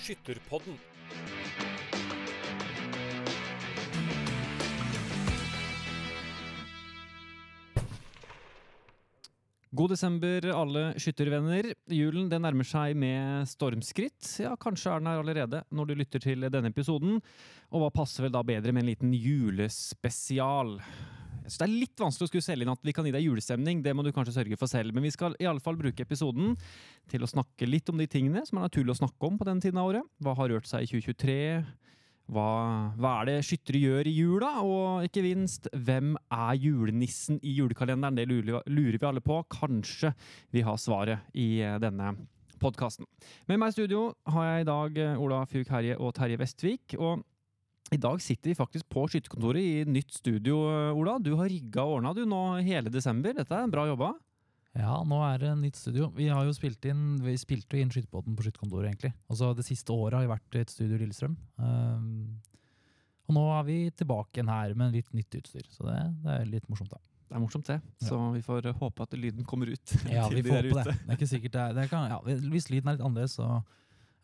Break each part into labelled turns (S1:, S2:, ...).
S1: Skytterpodden. God desember, alle skyttervenner. Julen det nærmer seg med stormskritt. Ja, kanskje er den her allerede når du lytter til denne episoden. Og hva passer vel da bedre med en liten julespesial? Jeg synes Det er litt vanskelig å skulle selge inn at vi kan gi deg julestemning. Det må du kanskje sørge for selv. Men vi skal i alle fall bruke episoden til å snakke litt om de tingene som er naturlig å snakke om på den tiden av året. Hva har rørt seg i 2023? Hva, hva er det skyttere gjør i jula? Og ikke minst, hvem er julenissen i julekalenderen? Det lurer, lurer vi alle på. Kanskje vi har svaret i eh, denne podkasten. Med meg i studio har jeg i dag eh, Ola Fjuk Herje og Terje Vestvik. Og i dag sitter vi faktisk på skytterkontoret i nytt studio, eh, Ola. Du har rigga og ordna du nå hele desember. Dette er bra jobba.
S2: Ja, nå er det nytt studio. Vi har jo spilt inn vi spilte jo inn Skytterpodden på Skytterkontoret, egentlig. Altså, det siste året har vi vært i et studio i Lillestrøm. Um, og nå er vi tilbake igjen her med litt nytt utstyr, så det, det er litt morsomt, da.
S1: Det er morsomt, det. Så vi får håpe at lyden kommer ut.
S2: Ja, vi får håpe det. Det er ikke sikkert det er, det kan, ja, Hvis lyden er litt annerledes, så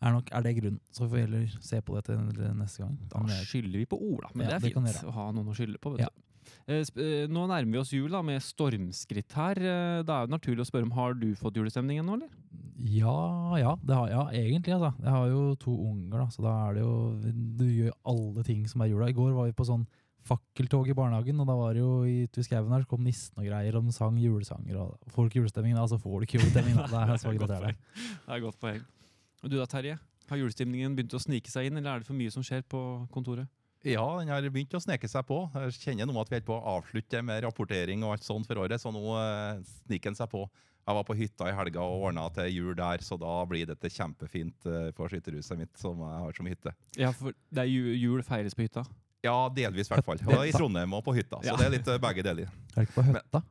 S2: er, nok, er det grunnen. Så vi får heller se på det til neste gang.
S1: Da skylder vi på Ola, men
S2: Ja,
S1: det er
S2: det
S1: fint
S2: det
S1: å ha noen å skylde på.
S2: Ja.
S1: Eh, eh, Nå nærmer vi oss jul da, med stormskritt her. Da Det er jo naturlig å spørre om har du fått julestemning ennå, eller?
S2: Ja, ja, det har, ja, egentlig. Altså. Jeg har jo to unger, da, så da er det jo Du gjør alle ting som er jula. I går var vi på sånn fakkeltog i barnehagen, og da var det jo ute i skauen her, så kom nissen og greier, og de sang julesanger. og Får du ikke julestemning, da, så får du ikke julestemning. Da. Det er
S1: Godt
S2: irriterende.
S1: Det er godt poeng. Og du da, Terje? Har julestemningen begynt å snike seg inn, eller er det for mye som skjer på kontoret?
S3: Ja, den har begynt å sneke seg på. Jeg kjenner nå at vi er på å avslutte med rapportering og alt sånt for året, så nå eh, sniker den seg på. Jeg var på hytta i helga og ordna til jul der, så da blir dette kjempefint eh, for skytterhuset mitt som jeg har som hytte.
S1: Ja, for det er jul, jul feires på hytta.
S3: Ja, delvis i hvert fall. Og I Trondheim og på hytta, så
S1: Ja.
S3: det er litt eh, begge deler.
S2: Er det ikke på høtta?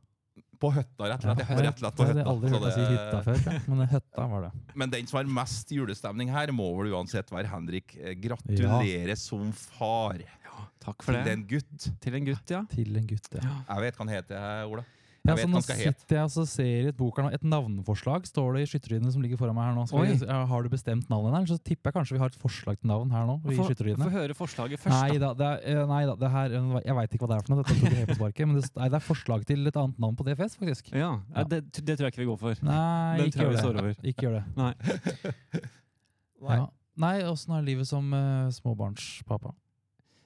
S3: På hytta, rett og slett. Ja, rett og slett på
S2: Jeg
S3: hytta.
S2: har aldri hørt deg si
S3: det-
S2: hytta før, men høtta var det.
S3: Men den som har mest julestemning her, må vel uansett være Henrik. Gratulerer Gratulerer som far
S1: Takk for
S3: til
S1: det.
S3: en gutt.
S1: Til en gutt, ja.
S2: Til en gutt, ja.
S3: Jeg vet hva han heter, Ola.
S2: Ja,
S3: Jeg
S2: så
S3: vet han
S2: sitter jeg og ser i et bok her. Et navneforslag står det i skytterydene som ligger foran meg her nå. Vi, har du bestemt navnet der? Så tipper jeg kanskje vi har et forslag til navn her nå. i
S1: Få høre forslaget først,
S2: Nei
S1: da.
S2: da, det er, eh, nei da, det her, jeg veit ikke hva det er for noe. Dette tok jeg helt på sparket. Men det, nei, det er forslag til et annet navn på DFS, faktisk.
S1: Ja,
S2: Ja.
S1: Det, det tror jeg ikke vi går for.
S2: Nei,
S1: Den
S2: ikke gjør
S1: vi
S2: det. Ikke gjør det. Ja. Nei, åssen er livet som uh, småbarnspappa?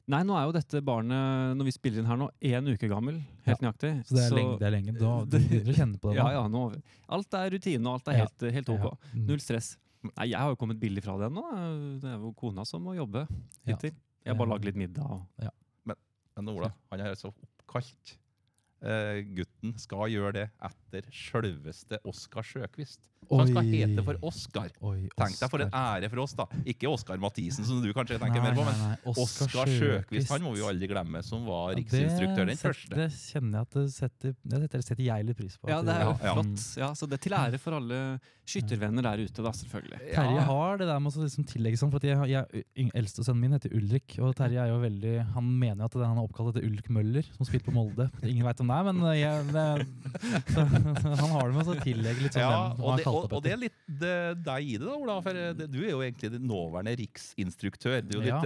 S1: Nei, nå er jo dette barnet, når vi spiller inn her nå, én uke gammel. Helt nøyaktig.
S2: Så det er lenge. Det er lenge. Du, du begynner å kjenne på det
S1: Ja,
S2: nå?
S1: ja, nå. Alt er rutine, og alt er
S2: Ja.
S1: helt, helt ok.
S2: Ja. Mm.
S1: Null stress. Nei, jeg har jo kommet billig fra det ennå. Det er jo kona som må jobbe
S2: Ja.
S1: hittil. Jeg har bare lager litt middag. Og...
S3: Men Ola, han er så oppkalt. Eh, gutten skal gjøre det etter sjølveste Oskar Sjøkvist. Så han skal hete for Oskar. Tenk deg for en ære for oss, da. Ikke Oskar Mathisen, som du kanskje tenker mer på, men
S2: nei,
S3: Oskar Sjøkvist han må vi jo aldri glemme, som var riksinstruktør, den første.
S2: Det kjenner jeg at det setter, det setter, jeg litt pris på.
S1: Ja, det er jo
S3: Ja, ja.
S1: flott. Ja, så det er til ære for alle skyttervenner der ute, da, selvfølgelig.
S2: Terje har det der med å liksom tillegge sånn, for at jeg, jeg, eldste sønnen min heter Ulrik, og Terje er jo veldig, han mener jo at det, han er oppkalt etter Ulrik Møller, som spilte på Molde. Ingen vet om er, men jeg, det, så, han har det med å tillegge litt sånn
S3: Ja,
S2: hvem
S3: og
S2: han
S3: det, kalt
S2: opp
S3: og det er litt deg i det, da, Ola. For det, du er jo egentlig den nåværende riksinstruktør. Du er jo
S2: Ja.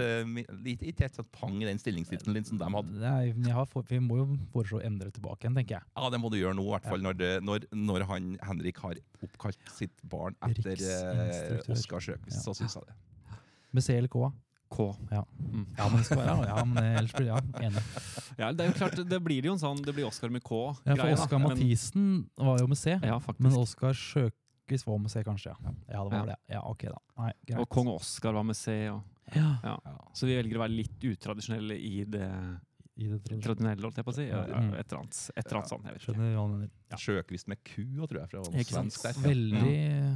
S3: litt, i tett litt, sånn pang i den stillingstittelen din som de hadde.
S2: Nei, jeg har, for- vi må jo foreslå å endre tilbake igjen, tenker jeg.
S3: Ja, det må du gjøre nå, i hvert fall når, det, når, når han, Henrik har oppkalt sitt barn etter eh, Oskar Sjøkvist.
S2: Ja.
S3: Så syns jeg det.
S2: Med CLK.
S1: K.
S2: Ja.
S1: Mm.
S2: ja, men det skal være ja, men ellers blir ja, enig.
S1: Ja, det er jo klart, det blir jo en sånn Det blir Oscar med K.
S2: Ja, for Oscar
S1: Men-
S2: Mathisen var jo med C,
S1: Ja, faktisk.
S2: men Oskar Sjøkvist var med C, kanskje. Ja, ja det var
S1: Ja.
S2: det. Ja, ok da. Nei, greit.
S1: Og kong Oskar var med C. Og,
S2: Ja.
S1: Så vi velger å være litt utradisjonelle i det
S2: i det tradisjonelle.
S1: holdt jeg på å si.
S2: Mm.
S1: et eller annet, et eller annet sånt. Jeg vet ikke.
S2: Skjønner hva du mener.
S3: Sjøkvist med ku, tror jeg.
S1: Sant?
S3: svensk der.
S2: Veldig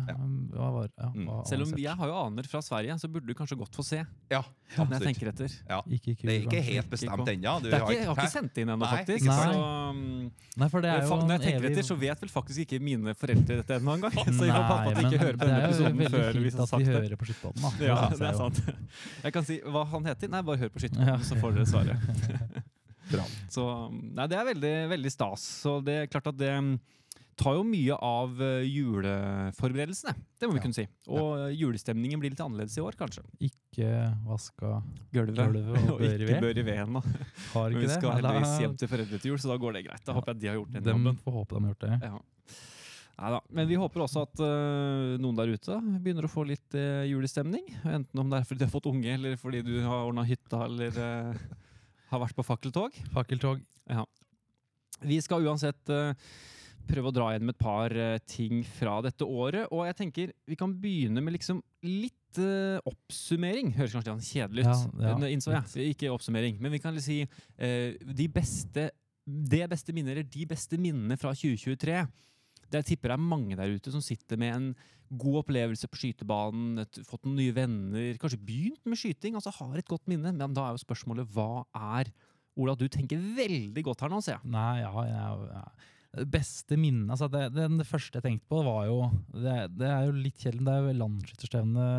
S3: Ja.
S2: um, Hva var ja,
S3: Mm.
S2: hva
S1: Selv om jeg har jo aner fra Sverige, så burde du kanskje godt få se.
S3: Ja,
S1: Når jeg
S3: absolutt.
S1: tenker etter.
S3: Ja.
S2: Ikke kul,
S3: Det er ikke helt bestemt ennå.
S1: Er jeg har ikke sendt inn ennå, faktisk.
S2: Nei,
S1: Så, um,
S2: Nei, for det er jo
S1: når jeg tenker
S2: evig-
S1: etter, så vet vel faktisk ikke mine foreldre dette ennå engang. Så jeg håper at de ikke hører på
S2: det
S1: denne
S2: er jo
S1: episoden
S2: veldig
S1: før vi
S2: fint
S1: har
S2: at
S1: sagt
S2: de
S1: det.
S2: hører på Skytterpodden, da.
S1: Ja, det er sant. Jeg kan si hva han heter. Nei, bare hør på
S2: Ja.
S1: Skytterpodden, så får dere svaret. Så, nei, det er veldig, veldig stas. Så det er klart at det tar jo mye av eh, juleforberedelsene. Det må vi
S3: Ja.
S1: kunne si. Og ja. julestemningen blir litt annerledes i år, kanskje.
S2: Ikke vaska
S1: Gulvet.
S2: Gulvet og bør i ved.
S1: bør i veden. da.
S2: Har
S1: Men
S2: ikke
S1: vi skal
S2: det?
S1: heldigvis hjem til foreldre til jul, så da går det greit. Da
S2: Ja.
S1: håper jeg de har gjort den jobben.
S2: får håpe de har gjort det.
S1: Ja. Neida. Men vi håper også at uh, noen der ute begynner å få litt uh, julestemning. Enten om det er fordi du har fått unge, eller fordi du har ordna hytta, eller eh, har vært på fakkeltog.
S2: Fakkeltog.
S1: Vi skal uansett eh, prøve å dra gjennom et par eh, ting fra dette året. Og jeg tenker vi kan begynne med liksom litt eh, oppsummering. Høres kanskje kjedelig ut,
S2: Ja, ja,
S1: innså jeg. Ikke oppsummering, men vi kan si de beste det beste minnet, eller de beste minnene fra 2023. Det jeg tipper det er mange der ute som sitter med en god opplevelse på skytebanen, et, fått noen nye venner, kanskje begynt med skyting, altså har et godt minne. Men da er jo spørsmålet hva er Ola, du tenker veldig godt her nå, ser jeg.
S2: Nei, ja, ja, ja. Beste minnet altså det, det, det første jeg tenkte på, var jo Det, det er jo litt kjedelig, det er jo landskytterstevnet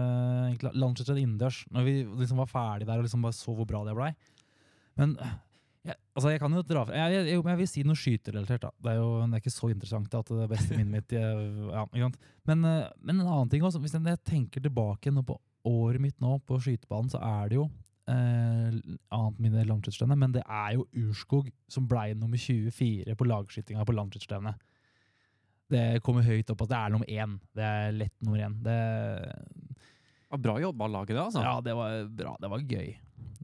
S2: egentlig, Landsskytterstevne innendørs. Når vi liksom var ferdig der og liksom bare så hvor bra det blei. Men jeg, altså jeg kan jo dra fra jeg, jeg, jeg, vil si noe skyterelatert. da. Det er jo det er ikke så interessant at det beste minnet mitt ja. Men, eh, men en annen ting også, hvis jeg, tenker tilbake nå på året mitt nå på skytebanen, så er det jo eh, annet mine landskytterstevne, men det er jo Urskog som blei nummer 24 på lagskytinga på landskytterstevne. Det kommer høyt opp at det er nummer én. Det er lett nummer én. Det,
S1: var bra jobba laget, det, altså.
S2: ja, det var bra. Det var gøy.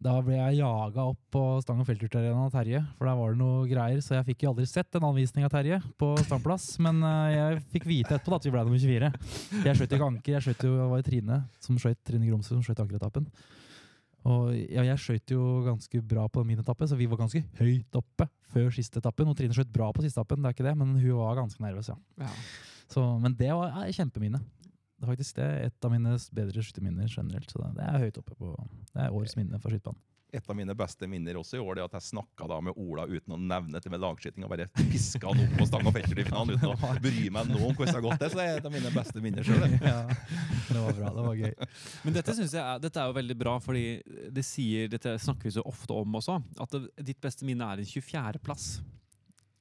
S2: Da ble jeg jaga opp på Stang- og Felturtarenaen av Terje, for der var det noe greier. Så jeg fikk jo aldri sett en anvisning av Terje på standplass, men eh, jeg fikk vite etterpå at vi ble nummer 24. Jeg skjøt ikke anker, jeg skjøt jo, det var i Trine som skjøt, Trine Gromsø, som skjøt ankeretappen. Og ja, jeg skjøt jo ganske bra på min etappe, så vi var ganske høyt oppe før siste etappen. Og Trine skjøt bra på siste etappen, det er ikke det, men hun var ganske nervøs, ja.
S1: Ja.
S2: Så, men det var ja, kjempeminne. Det er faktisk det et av mine bedre skytterminner generelt. Så det, det er høyt oppe på Det er årets minne for skytebanen.
S3: Et av mine beste minner også i år det er at jeg snakka da med Ola uten å nevne dette med lagskyting, og bare piska han opp på stang og fetter i finalen uten å bry meg noe om hvordan det har gått. det, Så det er et av mine beste minner sjøl.
S2: Ja, det var bra. Det var gøy.
S1: Men dette, synes jeg er, dette er jo veldig bra, fordi det sier, dette snakker vi så ofte om også, at det, ditt beste minne er en 24.-plass.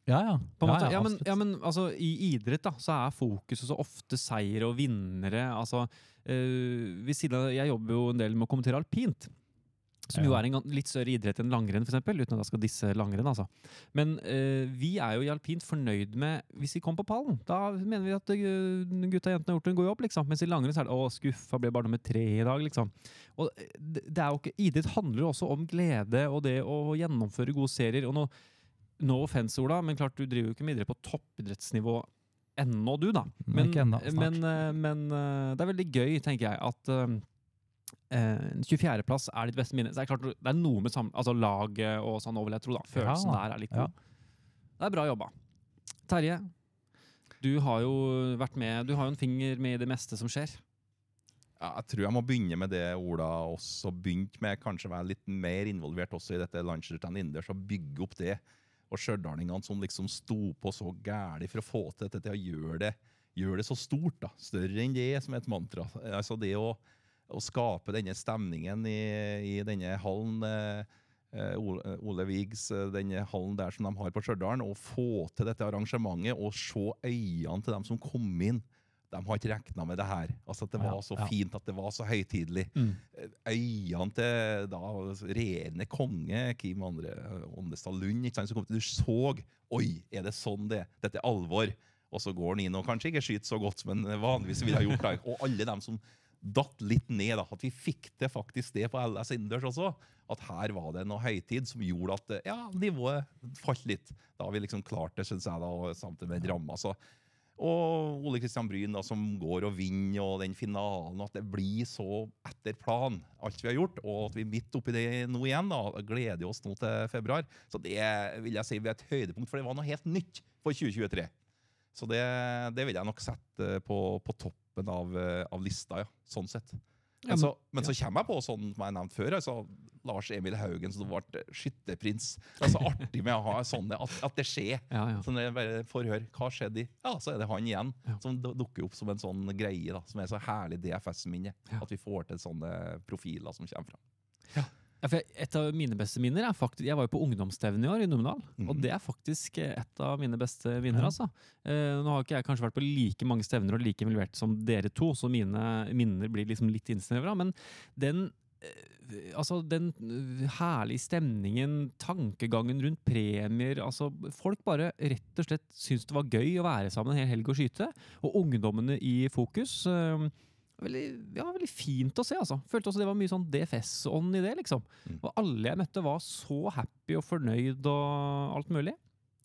S2: Ja, ja.
S1: På en
S2: ja, ja,
S1: men, ja, men altså, I idrett da, så er fokuset så ofte seier og vinnere. altså, øh, av, Jeg jobber jo en del med å kommentere alpint. Som jo er en litt større idrett enn langrenn, for eksempel, uten at jeg skal disse langrenn. altså. Men eh, vi er jo i alpint fornøyd med hvis vi kommer på pallen. Da mener vi at eh, gutta og jentene har gjort en god jobb. liksom. Mens i langrenn så er det 'å, skuffa, ble bare nummer tre i dag'. liksom. Og det det er jo ikke, Idrett handler jo også om glede og det å gjennomføre gode serier. og nå No offense, Ola, men klart du driver jo ikke med idrett på toppidrettsnivå ennå, du, da.
S2: Men, snart.
S1: men, eh, men eh, det er veldig gøy, tenker jeg, at eh, 24.-plass er ditt beste minne. Så det er klart det er noe med sam altså laget og sånn over, vil jeg tro. da. Følelsen
S2: Ja,
S1: der er litt
S2: ja.
S1: god. Det er bra jobba. Terje, du har jo vært med, du har jo en finger med i det meste som skjer.
S3: Ja, jeg tror jeg må begynne med det Ola også begynte med. Kanskje være litt mer involvert også i dette landslagsrennet innendørs og bygge opp det. Og stjørdalingene som liksom sto på så gæli for å få til dette, til å gjøre det, gjør det så stort. da, Større enn det, som er et mantra. Altså det å, å skape denne stemningen i, i denne hallen eh, eh, Ole, Ole Vigs, eh, denne hallen der som de har på Stjørdal, og få til dette arrangementet og se øynene til dem som kom inn. De har ikke regna med det her. Altså at Det var så fint, at det var så høytidelig.
S1: Mm.
S3: Øynene til da regjerende konge, Kim Andre Åndestad Lund, ikke sant, som kom du så Oi, er det sånn det? Dette er alvor. Og så går han inn og kanskje ikke skyter så godt som han vanligvis ville ha gjort. Og alle dem som datt litt ned. da, At vi fikk til faktisk det på LS innendørs også. At her var det noe høytid som gjorde at ja, nivået falt litt. Da har vi liksom klart det, syns jeg, da, samtidig med drama. Så og Ole Kristian Bryn da, som går og vinner, og den finalen. At det blir så etter plan, alt vi har gjort. Og at vi er midt oppi det nå igjen. da, Gleder oss nå til februar. Så det vil jeg si blir et høydepunkt, for det var noe helt nytt for 2023. Så det, det vil jeg nok sette på, på toppen av, av lista, ja. Sånn sett. Men så, men så kommer jeg på, sånn som jeg nevnte før, altså, Lars Emil Haugen som ble skytterprins. Det er så artig med å ha sånne, at, at det skjer.
S1: Ja, ja.
S3: Jeg bare forhør. hva skjedde ja, så er det han igjen.
S1: Ja.
S3: Som dukker opp som en sånn greie, da, som er så herlig DFS-minne. At vi får til sånne profiler som kommer fram.
S1: Ja, et av mine beste minner er faktisk Jeg var jo på ungdomsstevne i år i Numedal. Og
S3: Mhm.
S1: det er faktisk eh, et av mine beste minner,
S2: Ja.
S1: altså. Eh, nå har ikke jeg kanskje vært på like mange stevner og like involvert som dere to, så mine minner blir liksom litt innsnevra. Men den eh, Altså, den eh, herlige stemningen, tankegangen rundt premier altså Folk bare rett og slett syns det var gøy å være sammen en hel helg og skyte. Og ungdommene i fokus. Veldig, ja, veldig fint å se, altså. Følte også det var mye sånn DFS-ånd i det, liksom.
S3: Mm.
S1: Og alle jeg møtte var så happy og fornøyd og alt mulig.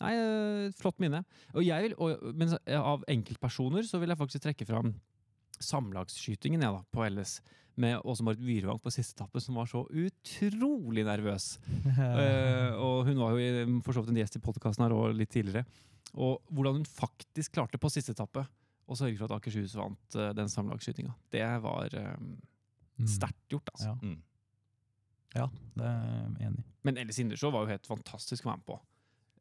S1: Nei, eh, flott minne. Og jeg vil, og, men av enkeltpersoner så vil jeg faktisk trekke fram samlagsskytingen jeg da, på LS. Med Åse Marit Wyrvang på siste etappe, som var så utrolig nervøs. uh, og hun var jo for så vidt en gjest i podkasten her og litt tidligere. Og hvordan hun faktisk klarte på siste etappe å sørge for at Akershus vant eh, den sammenlagsskytinga. Det var
S2: Mm.
S1: sterkt gjort, altså.
S2: Ja.
S3: Mm.
S2: Ja, det er jeg enig i.
S1: Men Ellis Indersjå var jo helt fantastisk å være med på.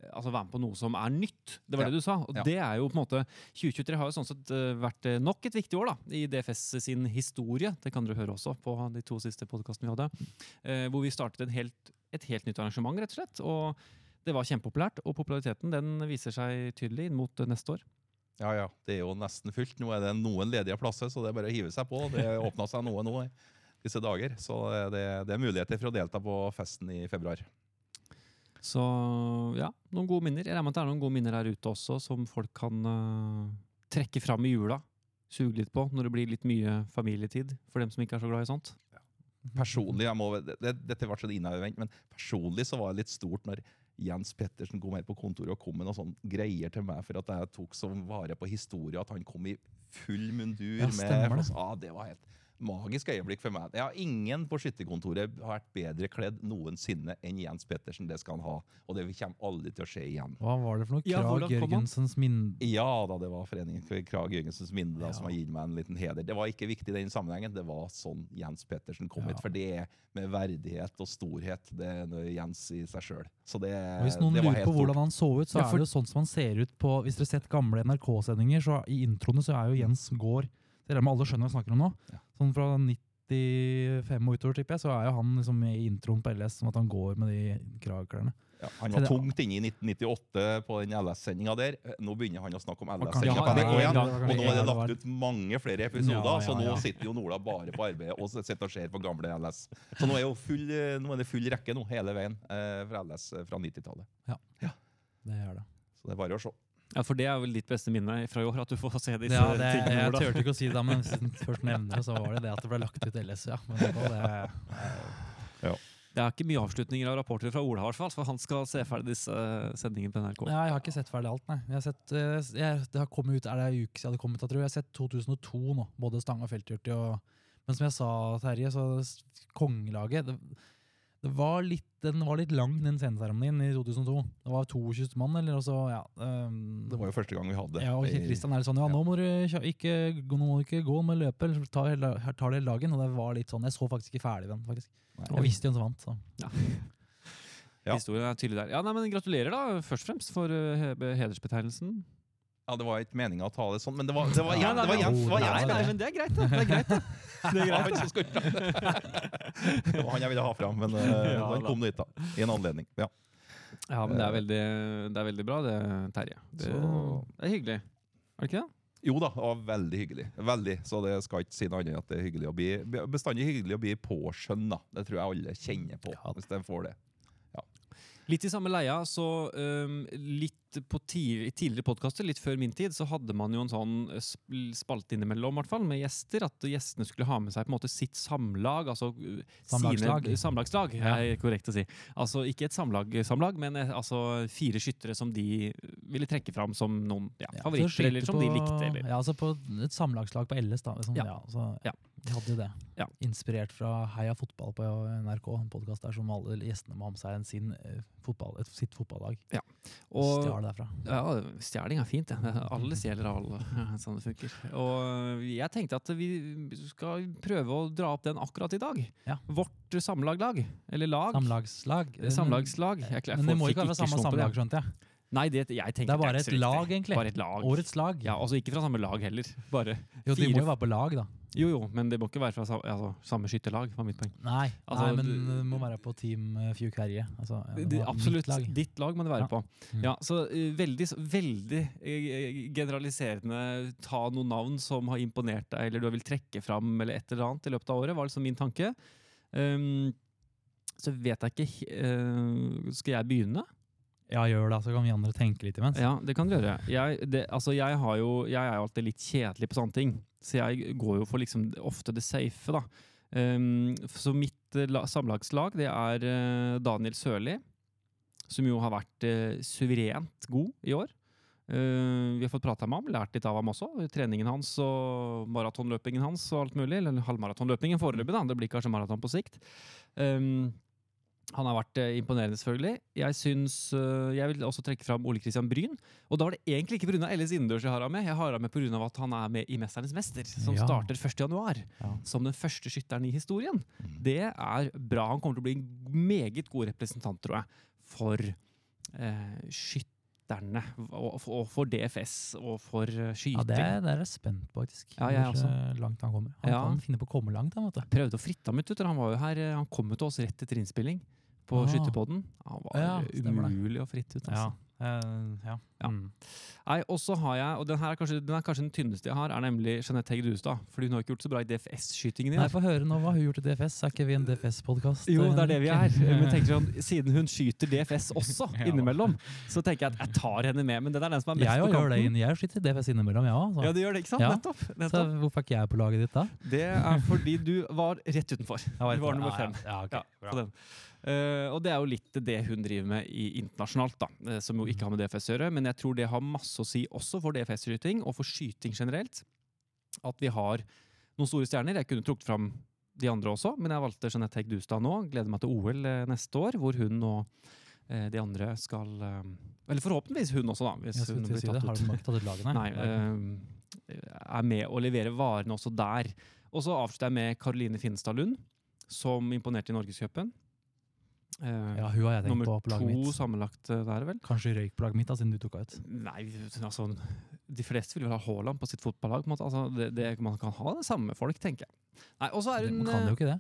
S1: Eh, Altså Være med på noe som er nytt. Det var
S3: Ja.
S1: det du sa. Og
S3: Ja.
S1: det er jo på en måte 2023 har jo sånn sett vært nok et viktig år da i DFS sin historie. Det kan dere høre også på de to siste podkastene vi hadde. eh, Hvor vi startet en helt, et helt nytt arrangement, rett og slett. Og det var kjempepopulært. Og populariteten den viser seg tydelig inn mot neste år.
S3: Ja, ja. Det er jo nesten fullt. Nå er det noen ledige plasser, så det er bare å hive seg på. Det åpna seg noe nå disse dager. Så det, det er muligheter for å delta på festen i februar.
S1: Så ja, noen gode minner. Jeg regner med at det er noen gode minner der ute også, som folk kan uh, trekke fram i jula. Suge litt på når det blir litt mye familietid for dem som ikke er så glad i sånt.
S3: Personlig, jeg må, det, det, Dette ble så innadvendt, men personlig så var det litt stort når Jens Pettersen kom her på kontoret og kom med noen sånne greier til meg for at jeg tok så vare på historien, at han kom i full mundur.
S2: Ja,
S3: med,
S2: ah, det
S3: var helt magisk øyeblikk for meg. Ja, ingen på skytterkontoret har vært bedre kledd noensinne enn Jens Pettersen. Det skal han ha, og det kommer aldri til å skje igjen.
S2: Hva var det for noe? Krag
S1: ja.
S2: Jørgensens minne...
S3: Ja da, det var Foreningen Krag Jørgensens minne da,
S2: Ja.
S3: som har gitt meg en liten heder. Det var ikke viktig i den sammenhengen, det var sånn Jens Pettersen kom
S2: Ja.
S3: hit. For det er med verdighet og storhet. Det er Jens i seg sjøl. Så det,
S2: Og Hvis noen
S3: det var
S2: lurer på hvordan han så ut, så
S1: Ja, for-
S2: er det jo sånn som han ser ut på Hvis dere har sett gamle NRK-sendinger, så i introene så er jo Jens Gaard Selv med alle skjønner hva jeg snakker om nå.
S3: Ja.
S2: Sånn fra 95 og utover, tipper jeg, så er jo han liksom i introen på LS som at han går med de kragklærne.
S3: Ja, han var
S2: det-
S3: tungt inne i 1998 på den LS-sendinga der. Nå begynner han å snakke om LS-sendinga på NRK
S1: Ja,
S3: igjen. Og nå er det lagt ut mange flere episoder,
S2: Ja, ja,
S3: så nå sitter jo Nola bare på arbeidet og sitter og ser på gamle LS. Så nå er, full, nå er det full rekke nå, hele veien eh, fra LS fra 90-tallet.
S2: Ja, Det er det.
S3: Så det er bare å se.
S1: Ja, For det er vel ditt beste minne fra i år, at du får se disse
S2: Ja, det,
S1: tingene?
S2: jeg
S1: Ola.
S2: turte ikke å si det, men siden du først nevner det, så var det det at det ble lagt ut LS, ja. Men det, var det,
S1: Det er ikke mye avslutninger av rapporter fra Ola, hvert fall, for han skal se ferdig disse eh, sendingene på NRK.
S2: ja, jeg har ikke sett ferdig alt, nei. Jeg har sett, eh, jeg, det har kommet ut, er det en uke siden det kom ut, jeg tror jeg har sett 2002 nå, både stang og felthjorti. og- Men som jeg sa, Terje, så kongelaget det, det var litt, Den var litt lang, den sceneseremonien i 2002. Det var 22 mann, eller også, ja. Um,
S3: Det var jo første gang vi hadde
S2: ja, og
S3: Kjell
S2: Kristian er litt sånn, ja, nå må du ikke, nå må du ikke gå med løpe, eller ta tar det hele dagen. Og det var litt sånn, jeg så faktisk ikke ferdig den, faktisk.
S3: Nei.
S2: Jeg visste jo hvem som vant, så.
S3: Ja.
S1: Historien er tydelig der. Ja, nei, men Gratulerer, da, først og fremst, for eh, he- hedersbetegnelsen.
S3: Ja, Det var ikke meninga å ta det sånn, men det var, det var,
S2: Ja,
S3: Jens, det var det var
S2: det
S3: Jens
S2: det
S3: Pettersen.
S1: det er greit, det. Det er greit, da. Det er greit.
S3: han Det var han jeg ville ha fram, men uh,
S1: Ja,
S3: han kom dit, da. I en anledning. Ja.
S1: Ja, men det er veldig, det er veldig bra, det, Terje. Det, det er hyggelig. Er det ikke det?
S3: Jo da, det var veldig hyggelig. Veldig, Så det skal ikke si noe annet at det er hyggelig å bli, bestandig hyggelig å bli påskjønna. Det tror jeg alle kjenner på,
S2: Ja.
S3: hvis de får det.
S1: Litt i samme leia, så um, litt på tidligere, podkaster, litt før min tid, så hadde man jo en sånn eh, spalte innimellom, hvert fall, med gjester. At gjestene skulle ha med seg på en måte sitt samlag. Altså uh,
S2: Samlagslag.
S1: Sine, samlagslag, er korrekt å si. Altså ikke et men eh, altså fire skyttere som de ville trekke fram som noen ja,
S2: Ja,
S1: favoritter, eller som de likte. Eller.
S2: Ja, altså på et samlagslag på LS, da. Liksom,
S1: Ja.
S2: ja. så,
S1: Ja.
S2: De hadde jo det.
S1: Ja.
S2: Inspirert fra Heia fotball på NRK, en podkast der som alle gjestene må ha med seg en sin, eh, fotball, et, sitt fotballag.
S1: Og,
S2: Stjal derfra.
S1: Ja, stjeling er fint. det. Alle stjeler av alle. Sånn det funker. Og jeg tenkte at vi skal prøve å dra opp den akkurat i dag.
S2: Ja.
S1: Vårt samlaglag. Eller lag.
S2: Samlagslag.
S1: Eh, Samlagslag. Jeg, jeg
S2: Men det må ikke være samme samlag, skjønte jeg.
S1: Nei, det,
S2: Det er bare et lag, egentlig.
S1: Bare et lag.
S2: Årets lag.
S1: Ja, altså ikke fra samme lag heller. Bare
S2: jo, de må jo være på lag, da.
S1: Jo, jo, men det må ikke være fra samme, altså, samme skytterlag, var mitt poeng.
S2: Nei,
S1: Altså,
S2: nei men
S1: du-
S2: det må være på Team Fjuk Fjukherje. Altså,
S1: Absolutt.
S2: lag.
S1: Ditt lag må det være
S2: Ja.
S1: på.
S2: Mm.
S1: Ja, så eh, veldig, veldig eh, generaliserende ta noen navn som har imponert deg, eller du vil trekke fram, eller et eller annet i løpet av året, var liksom min tanke. Um, så vet jeg ikke eh, Skal jeg begynne?
S2: Ja, gjør det, så kan vi andre tenke litt imens.
S1: Ja, det kan du gjøre. Jeg, det, altså, jeg, har jo, jeg er jo alltid litt kjedelig på sånne ting, så jeg går jo for liksom ofte det safe, da. Um, så mitt uh, samlagslag, det er uh, Daniel Sørli, som jo har vært uh, suverent god i år. Eh, vi har fått prata med ham, lært litt av ham også. Treningen hans og maratonløpingen hans og alt mulig. Eller halvmaratonløpingen foreløpig, da. Det blir kanskje maraton på sikt. Um, han har vært eh, imponerende, selvfølgelig. Jeg syns eh, Jeg vil også trekke fram Ole Christian Bryn. Og da var det egentlig ikke pga. LS innendørs jeg har ham med, jeg har ham med pga. at han er med i 'Mesternes mester', som
S2: Ja.
S1: starter 1.1.
S2: Ja.
S1: Som den første skytteren i historien.
S3: Mm.
S1: Det er bra. Han kommer til å bli en meget god representant, tror jeg, for eh, skytterne. Og, for DFS og for skyting.
S2: Ja, det, er- det er jeg spent på, faktisk.
S1: Ja, jeg
S2: eh, langt han kommer. Han
S1: Ja.
S2: kan finne på å komme langt, han, vet du.
S1: prøvde å fritte ham ut. Han var jo her, eh, han kom jo til oss rett etter innspilling på
S2: Ah.
S1: Skytterpodden. Han var
S2: Ja,
S1: umulig å fritte ut.
S2: Ja.
S1: Altså.
S2: eh, ja.
S1: Ja.
S2: Mm.
S1: Nei, og så har jeg, og den her er kanskje den, er kanskje den tynneste jeg har, er nemlig Jeanette Hegg Rustad. For hun har ikke gjort så bra i DFS-skytingen
S2: Nei. Få høre nå, hva hun gjort i DFS? Er ikke vi en DFS-podkast?
S1: Jo, det er det vi er. Men tenker sånn, siden hun skyter DFS også, innimellom, så tenker jeg at jeg tar henne med. Men den er den som er mest
S2: Jeg
S1: på
S2: kanten. det. inn- Jeg skyter DFS innimellom, ja. Altså.
S1: Ja, du gjør det, ikke sant?
S2: Ja.
S1: Nettopp.
S2: Så hvorfor er ikke jeg på laget ditt da?
S1: Det er fordi du var rett utenfor.
S2: Var rett,
S1: Du var nummer fem.
S2: Ja, ja, ok,
S1: Ja, Eh, og det er jo litt det hun driver med i internasjonalt, da, eh, som jo ikke har med DFS å gjøre. Men jeg tror det har masse å si også for DFS-skyting, og for skyting generelt. At vi har noen store stjerner. Jeg kunne trukket fram de andre også, men jeg valgte Jeanette Hegg Dustad nå. Gleder meg til OL eh, neste år, hvor hun og de andre skal Eller forhåpentligvis hun også, da. Hvis hun blir tatt
S2: Har
S1: ut
S2: ikke tatt ut laget, nei?
S1: nei, er med å levere varene også der. Og så avslutter jeg med Karoline Finstad Lund, som imponerte i Norgescupen. Eh,
S2: Ja, hun har jeg tenkt på på laget
S1: to sammenlagt eh, der, vel?
S2: Kanskje røyk på laget mitt, da, siden du tok henne ut.
S1: Nei, altså De fleste vil vel ha Haaland på sitt fotballag. på en måte. Altså, det, det, man kan ha det samme folk, tenker jeg. Nei, Og så er hun
S2: Man kan jo ikke det.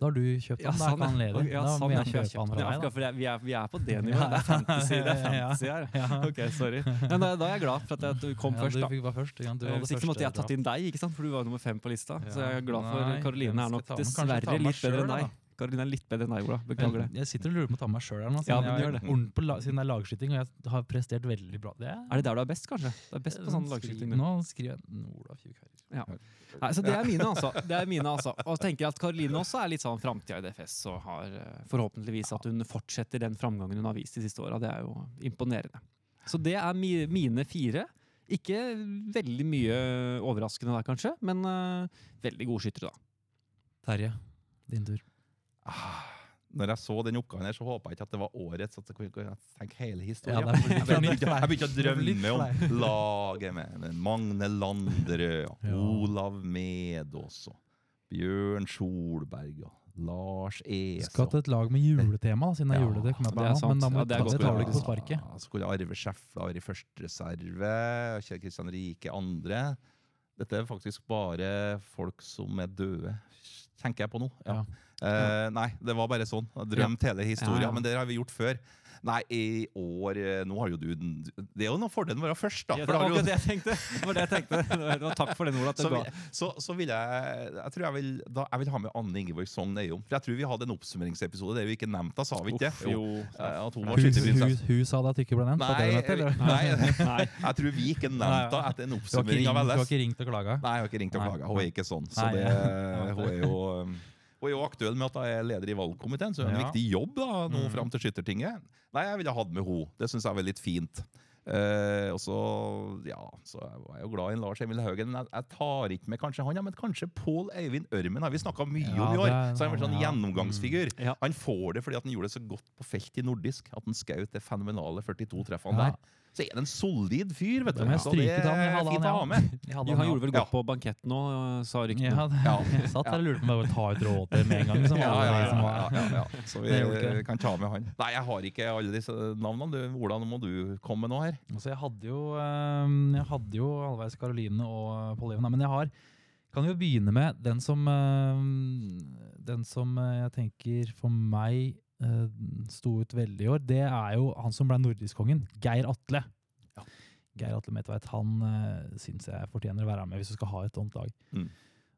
S2: Da har du kjøpt
S1: ja,
S2: han, da kan han
S1: ja. ja,
S2: da må jeg kjøpe han fra deg,
S1: vi, vi er på det nivået. Det er fantasy, det er fantasy her. Ok, sorry. Men da, da er jeg glad for at du kom
S2: ja,
S1: først,
S2: du fikk bare først. Ja, du
S1: Eh, Hvis ikke måtte jeg tatt inn deg, ikke sant? for du var nummer fem på lista. Så jeg er glad for Karoline er nok dessverre litt bedre enn deg. Karoline er litt bedre enn deg, Ola. Beklager det.
S2: Jeg sitter og lurer på å ta meg sjøl her nå,
S1: Ja,
S2: siden,
S1: men
S2: jeg er
S1: det.
S2: på la, siden det er lagskyting og jeg har prestert veldig bra. Det
S1: Er det der du er best, kanskje? Du er best på sånn lagskyting.
S2: Nå skriver jeg Ola Fjukherjer.
S1: Nei, så det er mine, altså. Det er mine, altså. Og jeg tenker at Karoline også er litt sånn framtida i DFS, og har eh, forhåpentligvis at hun fortsetter den framgangen hun har vist de siste åra. Det er jo imponerende. Så det er mi, mine fire. Ikke veldig mye overraskende der, kanskje, men uh, veldig gode skyttere, da.
S2: Terje, din tur.
S3: Når jeg så den oppgaven her, så håpa jeg ikke at det var årets. At jeg kunne kunne tenke hele historien.
S2: er
S3: jeg, begynte, jeg begynte å
S2: er
S3: drømme om laget med, Magne Landerød. Olav Medås Bjørn Solberg og Lars Esa.
S2: Skal til et lag med juletema, siden det er
S3: Ja,
S2: jule. Det kommer jeg på
S1: er
S2: her nå,
S1: sant.
S2: men da må
S1: Ja, er
S2: ta, det ikke på sparket.
S3: Ja, skulle Arve Schäffler være i første reserve, Kjell Kristian Rike andre. Dette er faktisk bare folk som er døde, tenker jeg på nå. Ja.
S2: Ja.
S3: Uh, nei, det var bare sånn. Drømt hele historien, men det har vi gjort før. Nei, i år eh, Nå har jo du Det er jo noen fordelen med å være først, da.
S1: Ja, det var
S3: jo-
S1: det jeg tenkte. Det var det jeg tenkte. Det Takk for den, Ola.
S3: så, vi, så, så vil jeg Jeg tror jeg vil, da, jeg vil ha med Anne Ingeborg Sogn Eiom. For jeg tror vi hadde en oppsummeringsepisode der vi ikke nevnte sa vi ikke? Eh, At hun
S2: Hun, hun, sa det at du ikke ble nevnt? det
S3: Nei,
S2: det eller?
S3: nei,
S1: Nei.
S3: jeg tror vi ikke nevnte henne etter en oppsummering av
S2: LS. du har ikke ringt og klaga?
S3: Nei, jeg har ikke ringt og klaga. Hun er ikke sånn. Så det, hun, er jo, um, hun er aktuell med at jeg er leder i valgkomiteen, så det er en
S2: Ja.
S3: viktig jobb da, nå
S2: Mm.
S3: fram til Skyttertinget. Nei, jeg ville hatt med henne. Det syns jeg var litt fint. Eh, og så, ja, så var jeg jo glad i en Lars Emil Haugen. Men jeg, jeg tar ikke med kanskje han, ja, men kanskje Pål Eivind Ørmen har vi snakka mye
S2: Ja,
S3: om i år.
S2: det er-
S3: så han er en sånn
S2: ja.
S3: gjennomgangsfigur.
S1: Ja.
S3: Han får det fordi han gjorde det så godt på felt i nordisk at han skjøt det fenomenale 42-treffene
S2: Ja.
S3: der. Så er det en solid fyr, vet du.
S2: Ja,
S3: Så det
S2: er han. Jeg hadde
S3: fint
S2: han,
S3: å ha med.
S1: Han,
S2: han
S1: gjorde vel
S3: Ja.
S1: på bankett nå, sa ryktene.
S2: Ja, det,
S3: Ja.
S2: jeg satt der og lurte på om jeg ta ut rådet med en gang. Liksom.
S3: Ja, ja, ja, ja, ja, ja. Så vi kan ta med han. Nei, jeg har ikke alle disse navnene. Du, Hvordan må du komme med noe her?
S2: Altså, jeg hadde jo, eh, jeg hadde jo halvveis Karoline og Pål Even, men jeg har Kan jo begynne med den som eh, Den som eh, jeg tenker for meg sto ut veldig i år. Det er jo han som ble nordiskkongen, Geir Atle.
S3: Ja.
S2: Geir Atle Medtveit. Han uh, syns jeg fortjener å være med hvis du skal ha et sånt lag.
S3: Mm.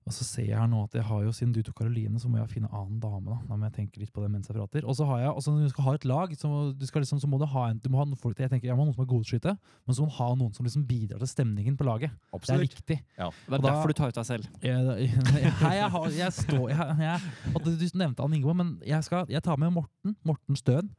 S2: Og så ser jeg her nå at jeg har jo, siden du tok Karoline, så må jeg finne annen dame. Da Da må jeg tenke litt på det mens jeg prater. Og så har jeg, også når du skal ha et lag, så, du skal liksom, så må du ha, en, du må ha noen folk Jeg tenker, jeg må ha noen som er gode til å skyte, men så må du ha noen som liksom bidrar til stemningen på laget. Det er
S3: viktig.
S2: viktig.
S1: Det
S2: Og
S1: er
S2: da-
S1: derfor du tar ut deg selv.
S2: Jeg, jeg, jeg, har, jeg står jeg, jeg, og Du nevnte Ann Ingeborg, men jeg, skal, jeg tar med Morten. Morten Støen.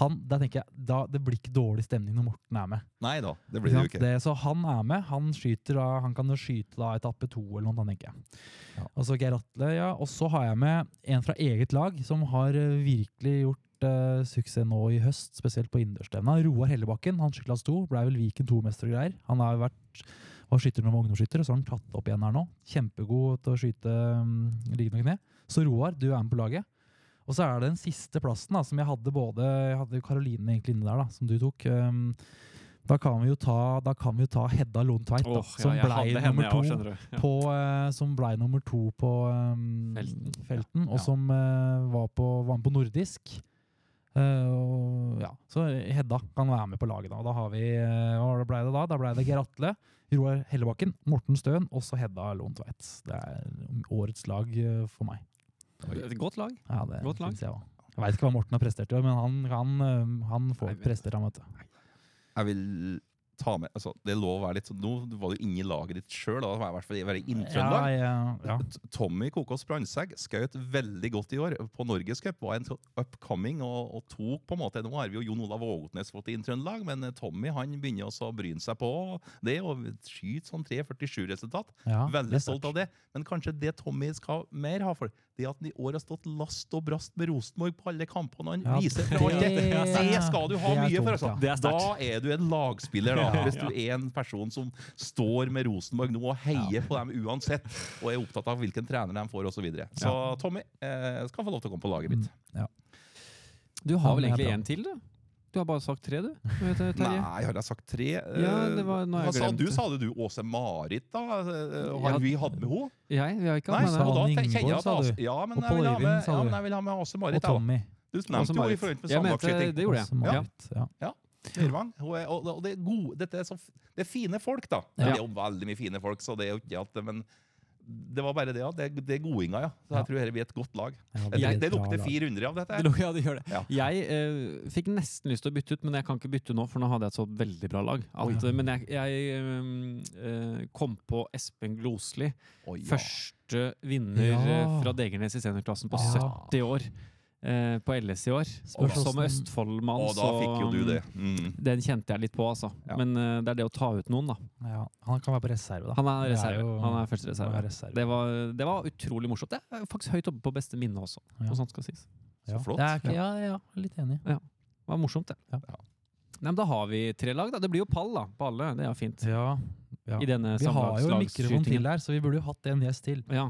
S2: Han, der tenker jeg, da, Det blir ikke dårlig stemning når Morten er med.
S3: Nei da, det blir det jo ikke.
S2: Det, så han er med. Han skyter da, han kan jo skyte da etappe to eller noe, tenker jeg.
S3: Ja.
S2: Og så Geir Atle, ja. Og så har jeg med en fra eget lag som har eh, virkelig gjort uh, suksess nå i høst, spesielt på innendørsstevna. Roar Hellebakken, han skytterklasse 2, ble vel Viken 2-mester og greier. Han har jo vært var skytter når ungdomsskytter, og så har han tatt opp igjen her nå. Kjempegod til å skyte um, liggende kne. Så Roar, du er med på laget. Og så er det den siste plassen da, som jeg hadde både Jeg hadde Karoline egentlig inne der, da, som du tok. Um, da kan vi jo ta, da kan vi jo ta Hedda Lundtveit,
S1: oh, ja,
S2: som blei nummer to
S1: også. Ja.
S2: på, uh, som blei nummer to på um,
S1: Felten.
S2: felten, og
S3: Ja.
S2: som uh, var, på, var med på nordisk. Uh, og, ja, så Hedda kan være med på laget da. Og da har vi, hva ble det da? Da ble det Geir Atle, Roar Hellebakken, Morten Støen og så Hedda Lundtveit. Det er årets lag for meg.
S1: Et godt lag.
S2: Ja, det
S1: Godt lag.
S2: jeg også. Jeg veit ikke hva Morten har prestert i år, men han, han, han får prestert, han, vet du.
S3: Jeg vil ta med altså, Det er lov å være litt sånn Nå var du inne i laget ditt sjøl, da var i hvert fall være
S2: Ja, ja, ja.
S3: Tommy Kokås Brandtzæg skjøt veldig godt i år på Norgescup. Var en sånn upcoming og, og tok på en måte Nå har vi jo Jon Olav Vågotnes fått i Inntrøndelag, men eh, Tommy han begynner også å bryne seg på det og skyter sånn 3.47-resultat.
S2: ja
S3: Veldig stolt av det. Men kanskje det Tommy skal mer ha for, det at han i år har stått last og brast med Rosenborg på alle kampene. Han
S2: Ja,
S3: viser
S2: det-
S3: det. Det skal du ha mye for. Altså. Da er du en lagspiller, da. Hvis du er en person som står med Rosenborg nå og heier på dem uansett, og er opptatt av hvilken trener de får osv. Så, videre. så Tommy eh, skal få lov til å komme på laget mitt.
S1: Du har vel egentlig
S2: én
S1: en til, du? Du har bare sagt tre, du? Vet du, Terje?
S3: Nei, har jeg sagt tre?
S1: Ja, det var- nå har
S3: Hva sa du? Sa det du Åse-Marit, da? Har
S1: Ja.
S3: Vi hatt med henne?
S1: Jeg? Vi har ikke hatt med
S3: og jeg
S2: Ingeborg, sa du.
S3: Ja, men
S2: Og Pål
S3: ha med,
S2: Øyvind, sa
S3: ja, men jeg vil ha med
S2: Og
S3: Åse-Marit.
S2: Tommy.
S3: Du nevnte jo i forhold til
S1: mente det gjorde jeg.
S2: Ja. Ja.
S3: Myrvang. Hun er- Og, og det er gode, dette er, så, det er fine folk, da.
S2: Ja.
S3: Det er jo veldig mye fine folk, så det er jo ikke at men det var bare det, ja. Det, det er godinger, ja. Så jeg tror dette blir et godt lag.
S2: Ja,
S3: Det, det lukter 400 av dette
S1: Det
S3: her.
S1: Ja, det gjør det.
S3: Ja.
S1: Jeg eh, fikk nesten lyst til å bytte ut, men jeg kan ikke bytte nå, for nå hadde jeg et så veldig bra lag. At,
S2: oh,
S1: ja. men jeg, jeg eh, kom på Espen Glosli,
S3: Oh, ja.
S1: første vinner
S2: Ja.
S1: eh, fra Degernes i seniorklassen på
S2: Ja.
S1: 70 år. Eh, på LS i år. Og som Østfoldmann.
S3: Og da
S1: så,
S3: fikk jo du det. Mm.
S1: Den kjente jeg litt på, altså.
S3: Ja.
S1: Men eh, det er det å ta ut noen, da.
S2: Ja, han kan være på reserve, da.
S1: Han er
S2: Det
S1: Er
S2: jo-
S1: Han er første reserve.
S2: er reserve.
S1: Det var, det var utrolig morsomt. Det er faktisk høyt oppe på beste minne også.
S2: Ja.
S1: Noe sånt skal sies.
S2: ja.
S3: flott.
S2: Det er ikke, ja, ja, litt enig.
S1: Det var morsomt, det.
S2: Ja.
S3: Ja.
S1: Nei, men da har vi tre lag, da. Det blir jo pall da, på alle. Det er jo fint.
S2: Ja, ja.
S1: I denne
S2: Vi har jo mikrofon til her, så vi burde jo hatt en gjest til.
S1: Ja.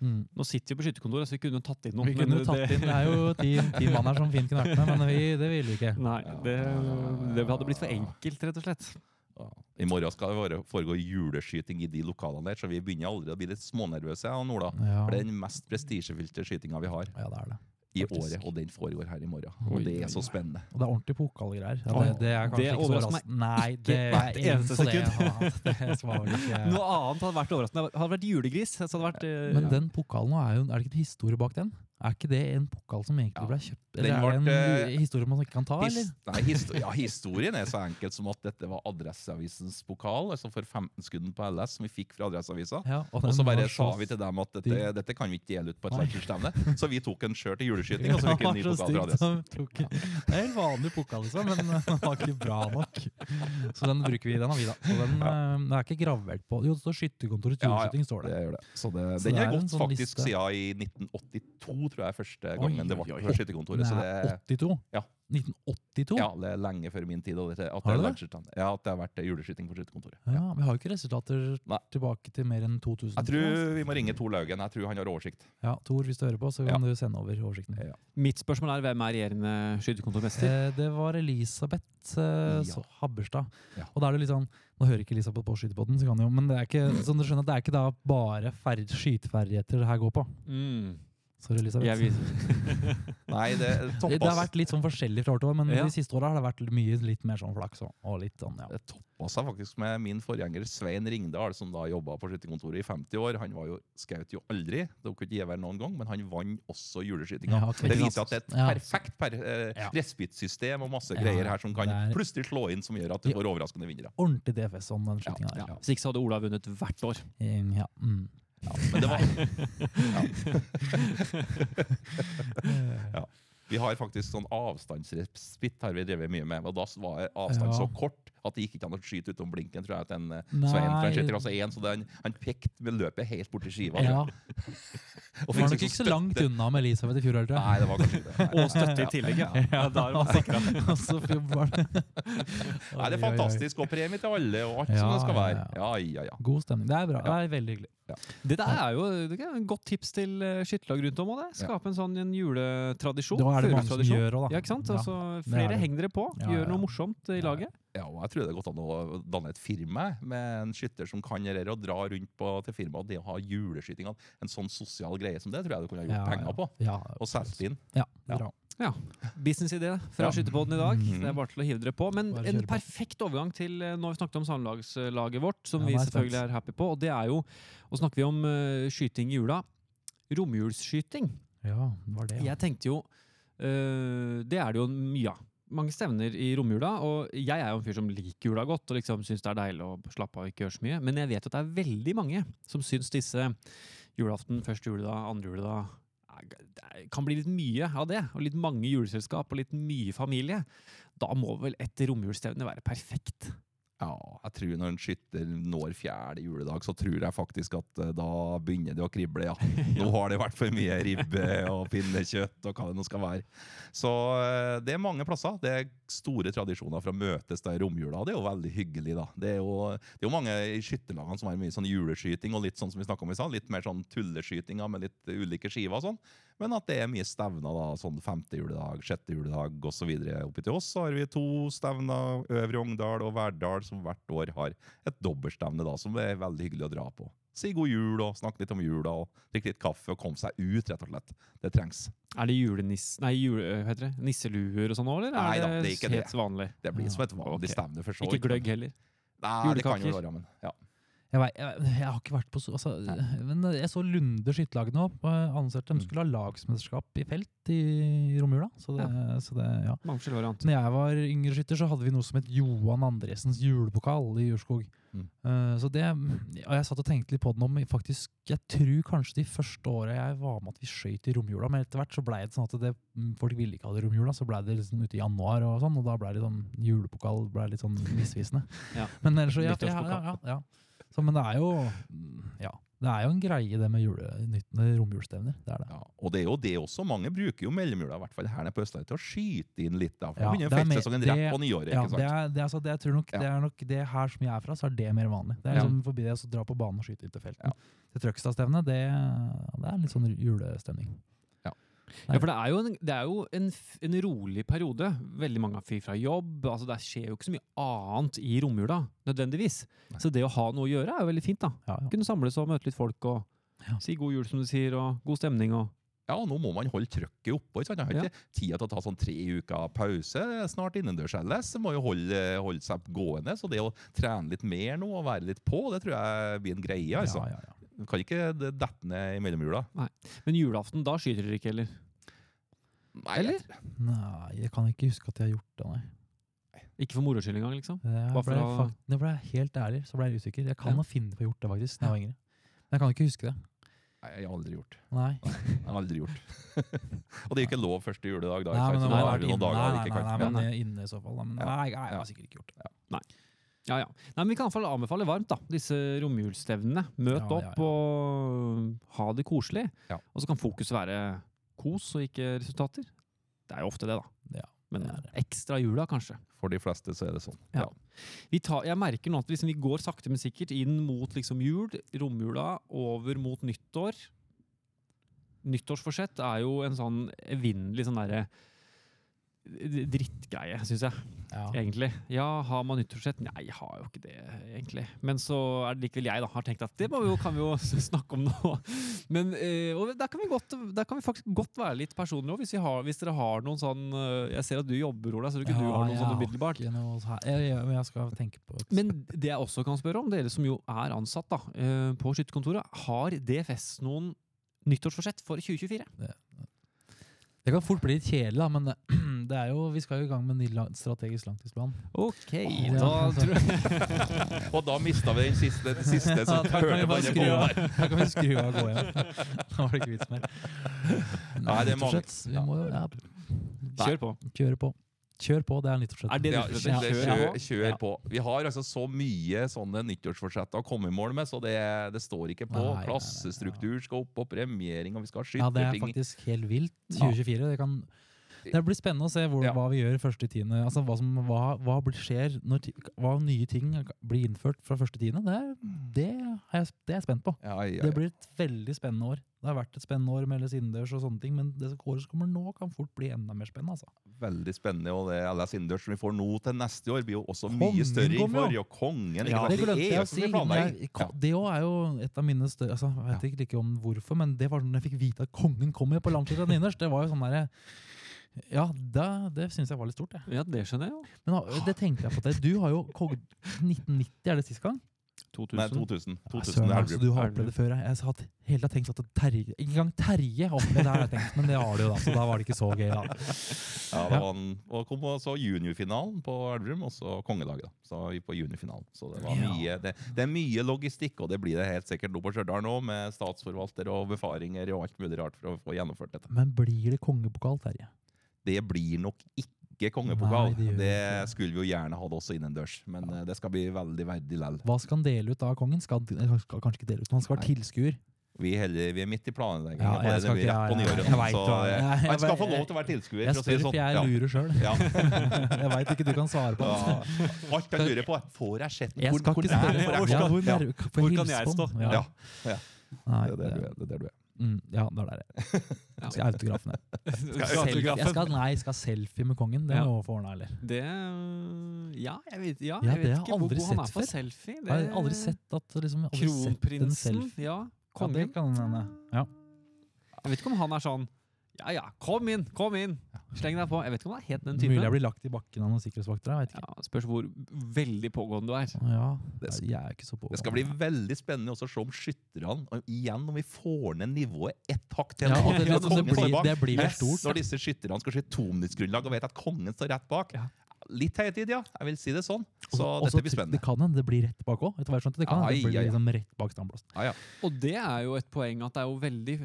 S2: Mm.
S1: Nå sitter vi på skytterkontoret, så vi kunne tatt inn noen.
S2: Vi kunne tatt inn, Det er jo ti, ti mann her som fint kunne vært med, men vi, det ville vi ikke.
S1: Nei, det, det hadde blitt for enkelt, rett og slett.
S3: Ja. I morgen skal det foregå juleskyting i de lokalene der, så vi begynner allerede å bli litt smånervøse. og Ola.
S2: Ja,
S3: For det er den mest prestisjefylte skytinga vi har
S2: ja det er det.
S3: I
S2: Faktisk.
S3: året, og den foregår her i morgen.
S1: Oi,
S3: Og det er så spennende.
S2: Og det er ordentlig pokalgreier. Ja, det, det er kanskje
S1: det
S2: ikke så overraskende. Nei, det er
S1: hvert eneste
S2: det.
S1: sekund.
S2: Ja,
S1: Noe annet hadde vært overraskende. Det hadde vært julegris. Så hadde vært, eh,
S2: Men den pokalen er, jo, er det ikke en historie bak den? Er ikke det en pokal som egentlig ble kjøpt? Eller ble, er det en
S3: eh,
S2: historie man ikke kan ta, eller?
S3: His, nei, histo ja, historien er så enkelt som at dette var Adresseavisens pokal, altså for 15 skudden på LS, som vi fikk fra Adresseavisa.
S2: Ja,
S3: Og
S2: og,
S3: så bare sa vi til dem at dette, dette kan vi ikke dele ut på et
S2: Nei.
S3: Så vi tok en sjøl til juleskyting, og så fikk vi en ny pokal fra Adresse.
S2: Det er en vanlig pokal, liksom, men den var ikke bra nok. Så den bruker vi. Den har vi, da. Så den, eh, den er ikke gravert på. Jo, det står skytterkontorets
S3: Ja, ja.
S2: står
S3: Det
S2: det.
S3: gjør det. Så det,
S2: Så
S3: den har gått
S2: sånn
S3: faktisk
S2: liste.
S3: siden i 1982, tror jeg, første
S2: Oi,
S3: gangen det
S2: oi,
S3: ble
S2: oi.
S3: på skytterkontoret. Så det,
S2: 82.
S3: ja,
S2: 1982?
S3: Ja, det er lenge før min tid. det- At
S2: Har
S3: det,
S2: det?
S3: landsskyteren. ja, at det har vært juleskyting på skytterkontoret.
S2: Ja, Vi har jo ikke resultater
S3: Nei.
S2: tilbake til mer enn 2000.
S3: Jeg tror vi må ringe Tor Laugen. Jeg tror han har oversikt.
S2: Ja, Tor, hvis du hører på, så kan du sende over oversikten.
S3: Ja.
S1: Mitt spørsmål er hvem er regjerende skytterkontormester?
S2: Eh, det var Elisabeth eh,
S3: Ja.
S2: Habberstad.
S3: Ja.
S2: Og da er det litt sånn Nå hører ikke Elisabeth på Skytepodden, så kan jo, men det er ikke som du skjønner, det er ikke da bare ferd, skyteferdigheter det her går på.
S1: Mm.
S2: Sorry, Elisabeth.
S3: Nei, det
S2: det, det har vært litt sånn forskjellig fra år til år, men
S1: Ja.
S2: de siste åra har det vært mye litt mer sånn flaks og, og litt sånn, ja.
S3: Det toppa seg faktisk med min forgjenger Svein Ringdal, som da jobba på skytterkontoret i 50 år. Han var jo, skaut jo aldri, det kunne ikke gi noen gang, men han vant også juleskytinga.
S2: Ja, okay.
S3: Det viser at det er et perfekt per, eh, respittsystem og masse
S2: Ja,
S3: greier her som kan
S2: er-
S3: plutselig slå inn, som gjør at du får overraskende vinnere.
S2: Ordentlig DFS om den skytinga der.
S1: ja. Hvis ikke så hadde Ola vunnet hvert år.
S2: Ja. Mm.
S3: Men det var, ja. Vi har faktisk sånn avstandsrespitt har vi drevet mye med. og Da var avstanden så kort at det gikk ikke an å skyte utom blinken. tror jeg, til en eh. Svein. Skyter altså en, så den, han pekte med løpet helt bort til skiva.
S2: Ja.
S3: Og
S2: Det var nok ikke så
S3: støtte.
S2: langt unna med Elisabeth i fjor, tror jeg.
S3: Nei, det var kanskje det. Nei.
S1: Og støtte i tillegg, ja. ja da er man sikra.
S2: Og så var det-
S3: Nei, det er fantastisk. Og premie til alle, og alt som det skal være.
S2: ja.
S3: Ja, ja, ja.
S2: God stemning. Det er bra. Det er veldig hyggelig.
S1: Det der er jo det er et godt tips til eh, skytterlag rundt om. det. Skape en sånn en juletradisjon.
S2: Da er det mange som gjør òg, da.
S1: Ja, ikke sant?
S2: Ja,
S1: Altså,
S2: er
S1: flere
S2: det.
S1: heng dere på.
S2: Ja,
S1: Gjør noe morsomt i
S2: Ja,
S1: laget.
S3: Ja, og jeg tror det er godt an å danne et firma med en skytter som kan gjøre og dra rundt på, til firmaet. Det å ha juleskyting, en sånn sosial greie som det, tror jeg du kunne ha gjort
S2: Ja,
S3: penger på.
S2: Ja,
S3: Og solgt inn.
S2: Ja,
S3: Ja.
S2: bra.
S1: Businessidé fra
S3: Ja.
S1: Skytterpodden i dag.
S3: Mhm.
S1: Det er bare til å hive dere på. Men en perfekt overgang til når Nå har vi snakket om samlagslaget vårt, som
S2: Ja,
S1: vi selvfølgelig er happy på. Og det er jo Og snakker vi om uh, skyting i jula. Romjulsskyting.
S2: Ja, det var det. Ja.
S1: Jeg tenkte jo uh, Det er det jo mye av. Mange stevner i romjula, og jeg er jo en fyr som liker jula godt og liksom syns det er deilig å slappe av og ikke gjøre så mye. Men jeg vet at det er veldig mange som syns disse julaften, første juledag, andre juledag kan bli litt mye av det. Og litt mange juleselskap og litt mye familie. Da må vel et romjulsstevne være perfekt.
S3: Ja, jeg tror når en skytter når fjerde juledag, så tror jeg faktisk at eh, da begynner det å krible, ja. Nå har det vært for mye ribbe og pinnekjøtt og hva det nå skal være. Så eh, det er mange plasser. Det er store tradisjoner for å møtes da i romjula. Det er jo veldig hyggelig, da. Det er jo, det er jo mange i skytterlagene som har mye sånn juleskyting og litt sånn som vi om i stad. Litt mer sånn tulleskytinger med litt ulike skiver og sånn. Men at det er mye stevner, da, sånn femte juledag, sjette juledag osv. Oppi til oss så har vi to stevner, Øvre Ogndal og Verdal, som hvert år har et dobbeltstevne da, som er veldig hyggelig å dra på. Si god jul og snakke litt om jula og drikke litt kaffe og komme seg ut, rett og slett. Det trengs.
S1: Er det juleniss... Nei, jule, heter det? nisseluer og sånn òg, eller
S3: Nei da,
S1: det,
S3: det er ikke det.
S1: helt vanlig?
S3: Det blir som et vanlig
S1: okay.
S3: stevne. for så
S1: Ikke gløgg heller?
S3: Nei, det kan jo være, men ja.
S2: Jeg, vet, jeg, jeg har ikke vært på så altså, Men jeg så Lunde skytterlag nå. Annonserte de
S3: Mm.
S2: skulle ha lagsmesterskap i felt i romjula. Så det, så det, ja. Når jeg var yngre skytter, så hadde vi noe som het Johan Andresens julepokal i Jurskog.
S3: Mm.
S2: Uh, så det, og jeg satt og tenkte litt på den om faktisk, Jeg tror kanskje de første åra jeg var med at vi skøyt i romjula, men etter hvert så blei det sånn at det, mm, folk ville ikke ha det i romjula, så blei det liksom ute i januar og sånn, og da blei det sånn julepokal ble litt sånn misvisende.
S1: Ja.
S2: Men ellers så ja, ja, ja, ja. Så, men det er jo Ja. Det er jo en greie det med jule, romjulsstevner. Det er det.
S3: Ja, og det er jo det også. Mange bruker jo mellomjula, i hvert fall her nede på Østlandet, til å skyte inn litt. da, For
S2: Ja, det er mer-
S3: feltsesongen rett på nyåret.
S2: Ja,
S3: ikke sant?
S2: det er, det, er, altså, det, jeg tror nok,
S3: Ja.
S2: det er nok det her som jeg er fra, så er det mer vanlig. Det er
S3: Ja.
S2: liksom forbi det å dra på banen og skyte ut til felten.
S3: Ja.
S2: Til Trøgstadstevnet, det, det er litt sånn julestemning.
S1: Ja, for det er jo en, det er jo en, en rolig periode. Veldig mange har fri fra jobb. altså Det skjer jo ikke så mye annet i romjula, nødvendigvis.
S3: Nei.
S1: Så det å ha noe å gjøre er jo veldig fint. da.
S2: Ja, ja.
S1: Kunne samles og møte litt folk og
S2: Ja.
S1: si god jul, som du sier, og god stemning. og
S3: Ja, og nå må man holde trøkket oppe. ikke sant? Jeg har ikke tid til å ta sånn tre uker pause. Snart innendørs ellers. Må jo holde, holde seg gående. Så det å trene litt mer nå og være litt på, det tror jeg blir en greie. altså.
S2: Ja, ja, ja.
S3: Du kan ikke dette ned i mellomjula.
S1: Men julaften, da skyter dere ikke, heller?
S3: Nei,
S1: Eller?
S2: Nei, jeg kan ikke huske at jeg har gjort det, nei.
S1: Ikke for moro skyld engang, liksom? Bare for
S2: ble,
S1: å-
S2: fakt- ble jeg helt ærlig, så ble jeg usikker. Jeg kan
S1: Ja.
S2: finne på å gjort det, faktisk, da jeg var yngre. Men jeg kan ikke huske det.
S3: Nei, jeg har aldri gjort.
S2: Nei.
S3: Jeg har aldri gjort. og det er ikke lov første juledag. da.
S2: Nei,
S3: ikke
S2: men
S3: sant? Så da er det noen dager
S2: nei,
S3: det
S2: nei,
S3: ikke
S2: nei,
S3: kan
S2: nei,
S3: men,
S2: men inne i så fall. Da. Men nei, nei, jeg har sikkert ikke gjort det.
S1: Ja, ja. Nei, men Vi kan i hvert fall anbefale varmt da, disse romjulsstevnene. Møt
S2: Ja,
S1: opp og ha det koselig.
S3: Ja.
S1: Og så kan fokus være kos og ikke resultater. Det er jo ofte det, da.
S2: Ja.
S1: Men ekstra jula, kanskje.
S3: For de fleste så er det sånn.
S1: Ja. Vi tar, jeg merker nå at liksom vi går sakte, men sikkert inn mot liksom jul, romjula, over mot nyttår. Nyttårsforsett er jo en sånn evinnelig sånn derre drittgreie, syns jeg.
S2: Ja.
S1: egentlig. Ja, har man nyttårsforsett? Nei, jeg har jo ikke det, egentlig. Men så er det likevel jeg da, har tenkt at det vi jo, kan vi jo snakke om nå. Men eh, og der kan, vi godt, der kan vi faktisk godt være litt personlige òg, hvis, hvis dere har noen sånn eh, Jeg ser at du jobber, Ola, så du ikke du har noe
S2: jeg
S1: sånn umiddelbart.
S2: men jeg skal tenke på det.
S1: Men det jeg også kan spørre om, dere som jo er ansatt da, eh, på skytterkontoret, har DFS noen nyttårsforsett for 2024?
S2: Det kan fort bli litt kjedelig, da, men det er jo, vi skal jo i gang med en ny lang, strategisk langtidsplan.
S1: Ok,
S2: oh,
S1: da tror jeg
S3: Og da mista vi den siste, den siste
S2: Ja,
S3: som
S2: da kan vi
S3: hørte på
S2: bare av.
S3: der.
S2: Da kan vi skru av og gå hjem. Da var det ikke vits mer.
S3: Nei, det er mange-
S2: Vi må ja,
S1: Kjør på.
S2: kjøre på. Kjør på, det er nyttårsforsett.
S1: Er
S3: Ja, kjør,
S1: Kjør
S3: på. Vi har altså så mye sånne nyttårsforsett å komme i mål med, så det, det står ikke på.
S2: Nei,
S3: Klassestruktur skal opp, og premiering, og vi skal ha
S2: Ja, det er faktisk helt vilt. 2024. Det, kan, det blir spennende å se hvor,
S3: Ja.
S2: hva vi gjør første tiende. Altså, hva, som, hva, hva blir- skjer når Hva nye ting blir innført fra første tiende. Det, det, er det er jeg spent på.
S3: Ja, ja,
S2: Det blir et veldig spennende år. Det har vært et spennende år med LS innendørs og sånne ting, men det året som kommer nå, kan fort bli enda mer spennende. Altså.
S3: Veldig spennende, og det LS innendørs som vi får nå til neste år, blir jo også
S2: Kongen
S3: mye større
S2: kommer
S3: innenfor.
S2: jo.
S3: Og kongen, ikke
S1: Ja.
S2: Det glemte jeg å si. Det òg er jo et av mine større altså, Jeg vet ikke om hvorfor, men det var når jeg fikk vite at kongen kommer på landslaget innerst. Det var jo sånn derre Ja, det, det syns jeg var litt stort. Jeg.
S1: Ja, det skjønner jeg jo.
S2: Men ha- det tenkte jeg på. Det. Du har jo kogd 1990, er det sist gang?
S1: 2000.
S3: Nei, 2000. 2000
S2: Søren,
S3: er
S2: altså, du har opplevd det før. Jeg, jeg har hatt- hele tenkt at Terje Ikke engang Terje har opplevd det, har jeg tenkt, men det har du jo, da. Så da var det ikke så gøy. da.
S3: Ja, det var en, og kom også juniorfinalen på Elverum, og så kongelaget. da. Så vi på juniorfinalen. Så det, var
S2: Ja.
S3: mye, det, det er mye logistikk, og det blir det helt sikkert nå på Stjørdal nå, med statsforvalter og befaringer og alt mulig rart for å få gjennomført dette.
S2: Men blir det kongepokal, Terje?
S3: Det blir nok ikke kongepokal.
S2: Nei, det
S3: det skulle vi jo gjerne hatt også innendørs, men ja. det skal bli veldig verdig lell.
S2: Hva skal han dele ut da, kongen? Skal, han- skal kanskje ikke dele ut, han skal være tilskuer.
S3: Vi er, heller, vi er midt i planleggingen.
S2: Ja, jeg skal
S3: det
S2: ikke-
S3: ja, på
S2: jeg- jeg vet
S3: så, eh,
S2: jeg- jeg-
S3: skal få lov til å være tilskuer.
S2: Jeg
S3: det
S2: spør,
S3: sånn.
S2: for jeg lurer sjøl.
S3: Ja.
S2: Jeg veit ikke du kan svare på.
S3: Ja. Alt jeg lurer på, er får jeg sett? Hvor- hvor
S2: Ja, hvor
S3: Ja.
S1: Hvor kan jeg stå?
S3: Ja.
S2: Ja.
S3: Ja. Det er der du
S2: det-
S3: er. Det.
S2: Mm, ja, det er der jeg skal autografen. jeg. Jeg skal, nei, jeg skal selfie med kongen. Det
S1: Ja.
S2: må jeg få ordna, eller?
S1: Det Ja, jeg vet, ja,
S2: Ja,
S1: jeg vet ikke hvor god han er
S2: for
S1: selfie. Det,
S2: Jeg har aldri sett at liksom, aldri sett en
S1: Kronprinsen.
S2: selfie.
S1: Ja,
S2: Ja, det kan hende. Ja.
S1: Jeg vet ikke om han er sånn Ja ja, kom inn, kom inn! Sleng deg på. Jeg vet ikke om det er helt den
S2: Mulig jeg
S1: typen.
S2: blir lagt i bakken av noen sikkerhetsvakter. Jeg vet ikke.
S1: Ja, spørs hvor veldig pågående du er.
S2: Ja,
S3: Det
S2: jeg er ikke så pågående.
S3: Det skal bli veldig spennende også å se om skytterne og igjen om vi får ned nivået ett hakk til.
S2: Ja, det, det-
S3: Når
S2: det blir- det blir stort.
S3: Når disse skytterne skal skyte tominuttsgrunnlag og vet at kongen står rett bak.
S1: Ja.
S3: Litt høytid, ja. Jeg vil si det sånn. Så
S2: Også-
S3: dette blir spennende.
S2: Det kan hende det blir rett bak òg. Etter hva jeg skjønte. Det kan hende det blir liksom rett bak standplassen.
S3: Ja, ja.
S1: Og det er jo et poeng at det er jo veldig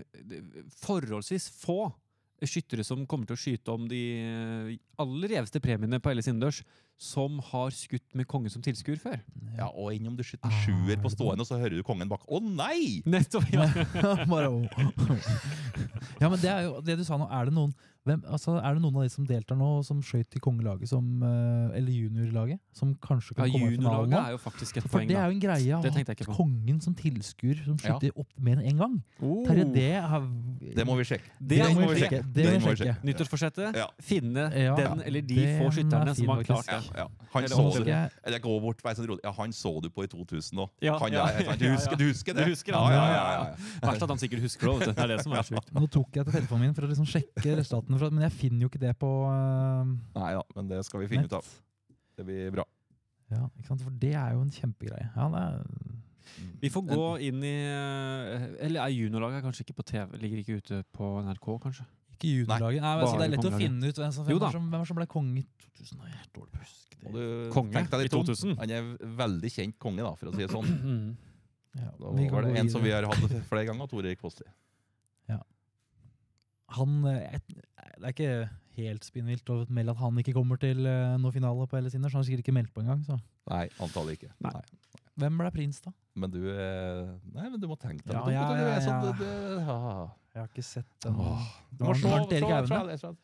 S1: forholdsvis få skyttere som kommer til å skyte om de aller gjeveste premiene på LS innendørs, som har skutt med kongen som tilskuer før.
S3: ja, Og enn om du skyter
S2: Ah,
S3: sjuer
S2: er
S3: på stående, og så hører du kongen bak. Å nei!
S1: Nettopp! Ja.
S2: Bare oh. Ja, men det er jo det du sa nå. Er det noen hvem, altså, Er det noen av de som deltar nå, som skøyt i kongelaget, som, eh, eller juniorlaget, som kanskje
S1: Ja,
S2: komme i finalen
S1: Juniorlaget er jo faktisk et
S2: For
S1: poeng,
S2: det er jo en greie å
S1: Det
S2: ha
S1: tenkte jeg ikke på.
S2: kongen som tilskuer, som
S3: Ja.
S2: opp mer enn én gang.
S1: Oh.
S2: Terje, det har
S3: Det må vi sjekke.
S1: Det må vi sjekke.
S3: sjekke.
S2: Sjekke.
S1: Nyttårsforsettet.
S3: Ja.
S1: Finne
S2: Ja,
S1: den eller de få
S2: er
S1: skytterne som har klart det.
S3: Ja. Han så du.
S2: jeg,
S3: Eller gå bort, sånn rolig. Ja, han så du på i 2000 òg.
S1: Ja, ja,
S3: ja, du,
S1: ja,
S3: husker,
S1: ja.
S3: du husker det?
S1: Du husker
S3: ja,
S1: han,
S3: ja,
S1: ja,
S3: ja,
S1: ja,
S3: ja.
S1: Verst at han sikkert husker det. Det er det som er sjukt.
S2: nå tok jeg til telefonen min for å liksom sjekke resultatene, men jeg finner jo ikke det på uh,
S3: Nei da, men det skal vi finne
S2: nett.
S3: ut av. Det blir bra.
S2: Ja, ikke sant? For det er jo en kjempegreie. Ja, det er,
S1: Vi får gå inn i eh, Eller er juniorlaget kanskje ikke på TV? Ligger ikke ute på NRK, kanskje?
S2: Ikke juniorlaget. Nei, altså, det er lett å finne ut hvem som, hvem, er som, hvem er som ble konge i 2000. Nei, Jeg er dårlig på huske det.
S3: du,
S1: Konge i 2000.
S3: Han er veldig kjent konge, da, for å si det sånn.
S2: Ja,
S3: Da var det en som vi har hatt flere ganger, Tor Erik Fossli.
S2: Han, jeg, det er ikke helt spinnvilt å melde at han ikke kommer til noen noe finale på LS så Han har sikkert ikke meldt på engang.
S3: Nei, antallet ikke.
S1: Nei.
S3: Nei.
S2: Hvem ble prins, da?
S3: Men du eh, Nei, men du må tenke deg
S2: Ja,
S3: litt om,
S2: ja,
S3: sånn,
S2: ja.
S3: det- det- ja.
S2: Jeg har ikke sett den.
S3: Åh, Du må slå,
S2: Arnt Erik Aune?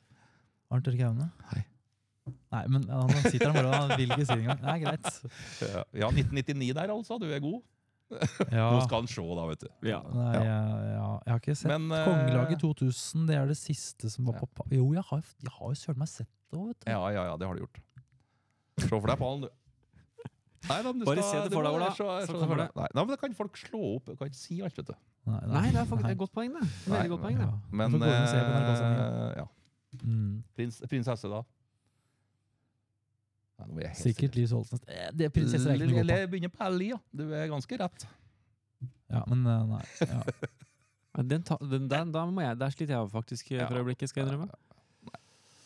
S2: Arnt Erik Aune? Nei, men han sitter der bare og vil ikke si det engang. Nei, greit.
S3: Ja, 1999 der, altså. Du er god.
S2: Ja.
S3: Nå skal han se, da, vet du.
S1: Ja.
S2: Nei,
S3: Ja.
S2: ja, jeg har ikke sett
S3: Men, eh,
S2: Kongelaget 2000. Det er det siste som var
S3: Ja.
S2: på Jo, jeg har, jeg har jo søren meg sett det òg, vet du.
S3: Ja, ja, ja, det har du gjort. Se for deg pallen, du. Nei, da,
S1: Bare
S3: skal,
S1: se det for deg, Ola.
S3: Nei, men da kan folk slå opp. Du kan ikke si alt, vet du.
S2: Nei,
S1: nei, nei det er faktisk et godt poeng, det. Veldig godt poeng, det.
S3: Men,
S2: men
S3: eh, ja.
S2: Mm.
S3: Prins, prinsesse, da? Nei,
S2: Sikkert Liv Holsen. Eh, det er prinsesser jeg ikke noe
S3: på. begynner på L, ja. Du er ganske rett.
S2: Ja, men eh, nei. Ja.
S1: den ta, den, den, da må jeg, der sliter jeg faktisk eh, for øyeblikket, skal jeg innrømme.